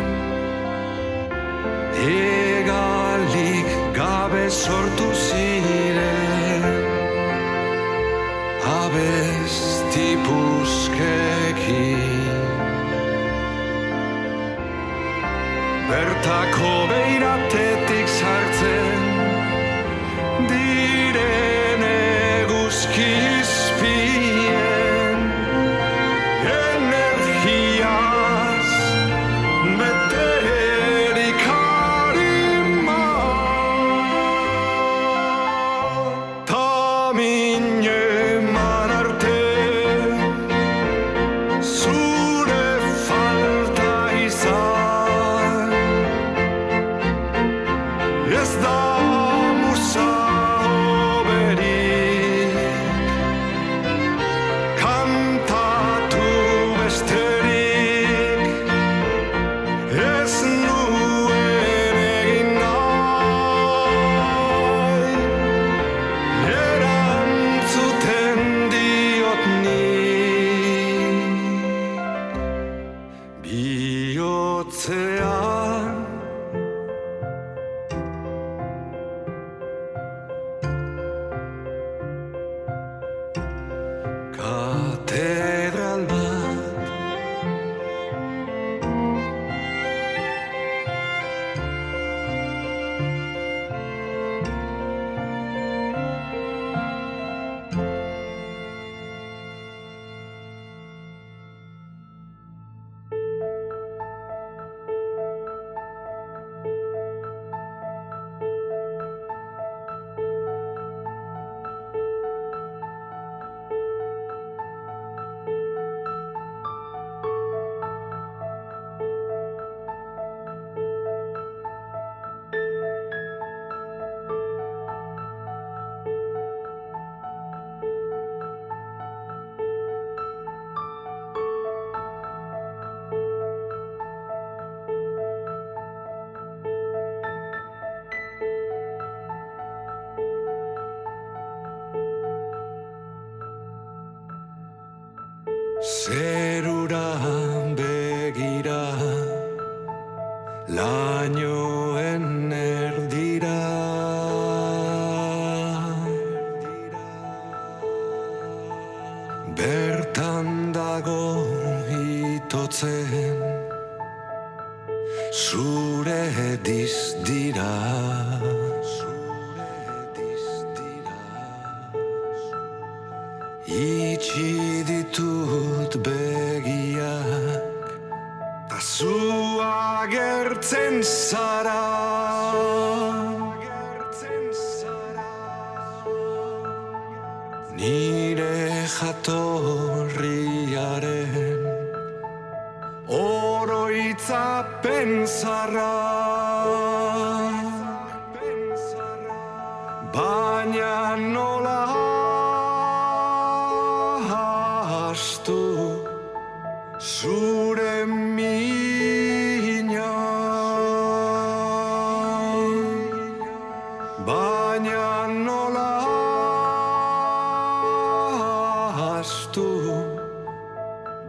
Speaker 11: Egalik gabe sortu ziren Abesti puskeki Bertako beirate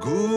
Speaker 11: Good.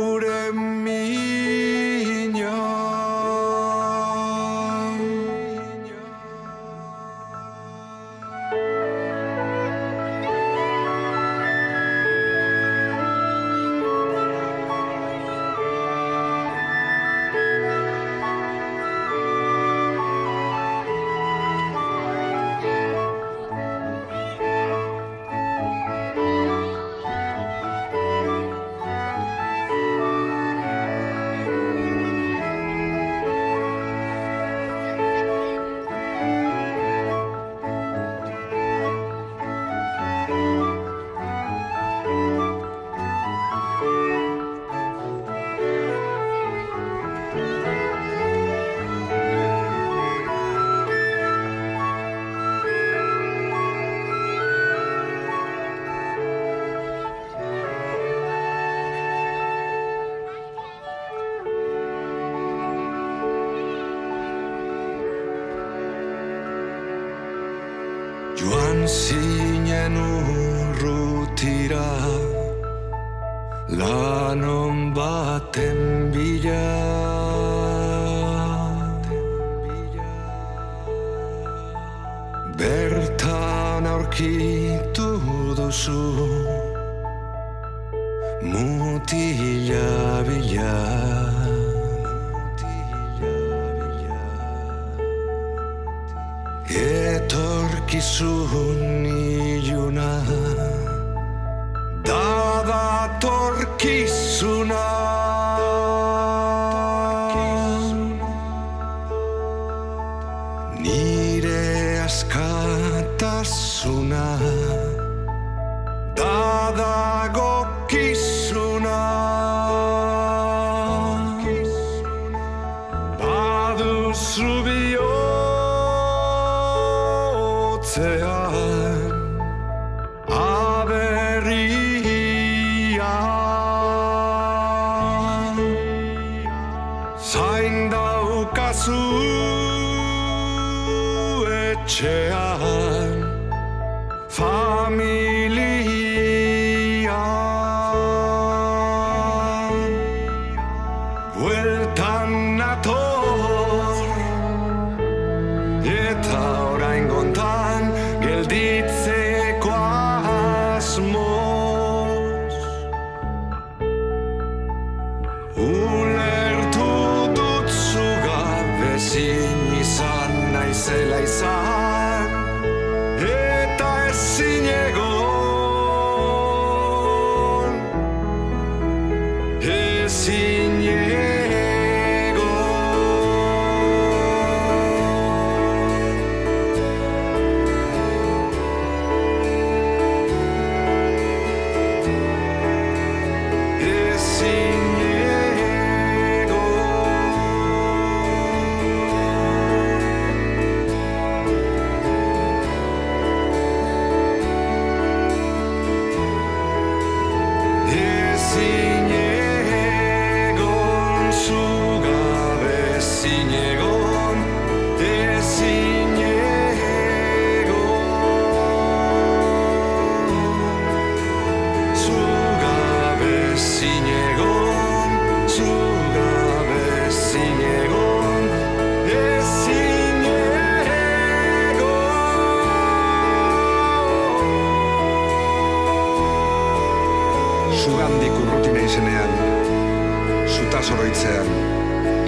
Speaker 11: Zutaz oroitzean,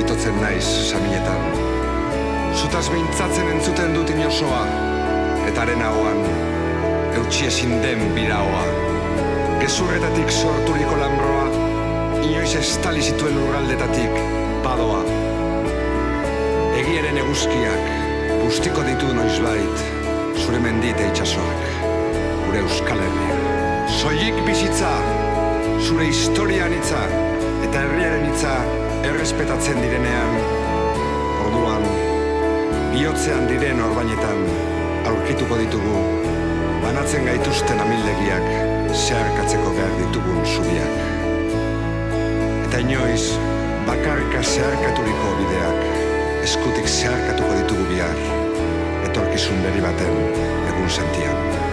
Speaker 11: itotzen naiz saminetan. Zutaz mintzatzen entzuten dut inosoa, eta arenagoan, eutxi ezin den biraoa. Gezurretatik sorturiko lambroa, inoiz estali zituen lurraldetatik, badoa. Egiaren eguzkiak, bustiko ditu noizbait, zure mendite itxasoak, gure euskal herria, Soilik bizitza, zure historian hitza eta herriaren hitza errespetatzen direnean, orduan, bihotzean diren orbainetan aurkituko ditugu, banatzen gaituzten amildegiak zeharkatzeko behar ditugun zubiak. Eta inoiz, bakarka zeharkaturiko bideak, eskutik zeharkatuko ditugu bihar, etorkizun berri baten egun sentian.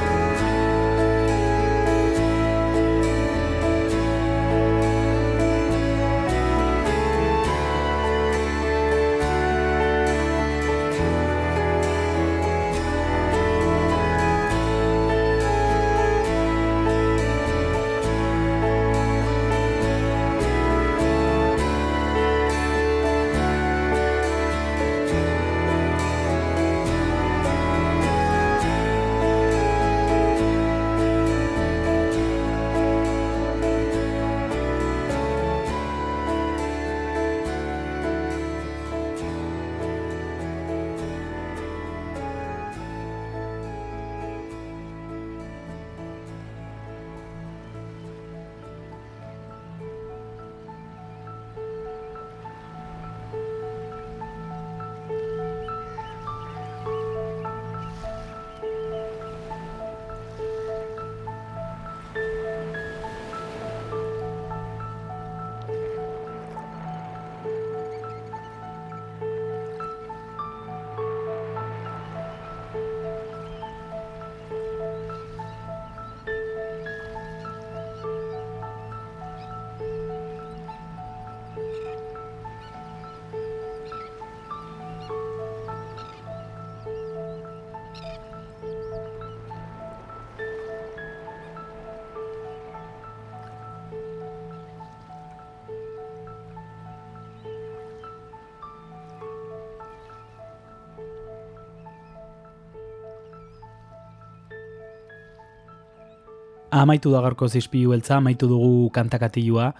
Speaker 4: Amaitu da gaurko zizpilu beltza, amaitu dugu kantakatilua,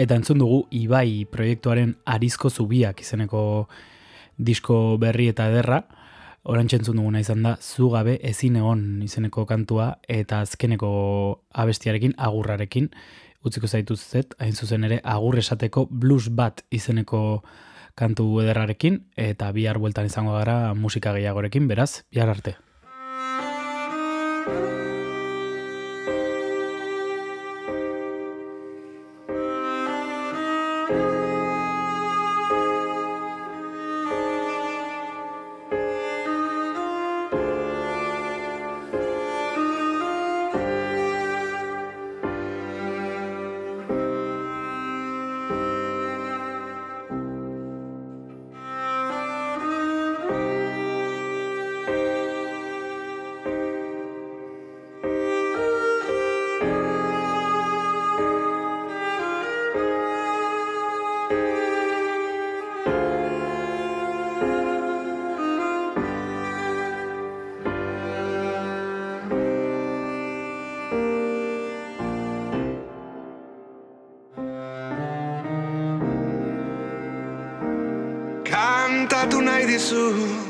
Speaker 4: eta entzun dugu Ibai proiektuaren arizko zubiak izeneko disko berri eta ederra. Orantxe entzun duguna izan da, zugabe ezin egon izeneko kantua, eta azkeneko abestiarekin, agurrarekin, utziko zaituzet, hain zuzen ere, agur esateko blues bat izeneko kantu ederrarekin, eta bihar bueltan izango gara musika gehiagorekin, beraz, bihar arte.
Speaker 11: soon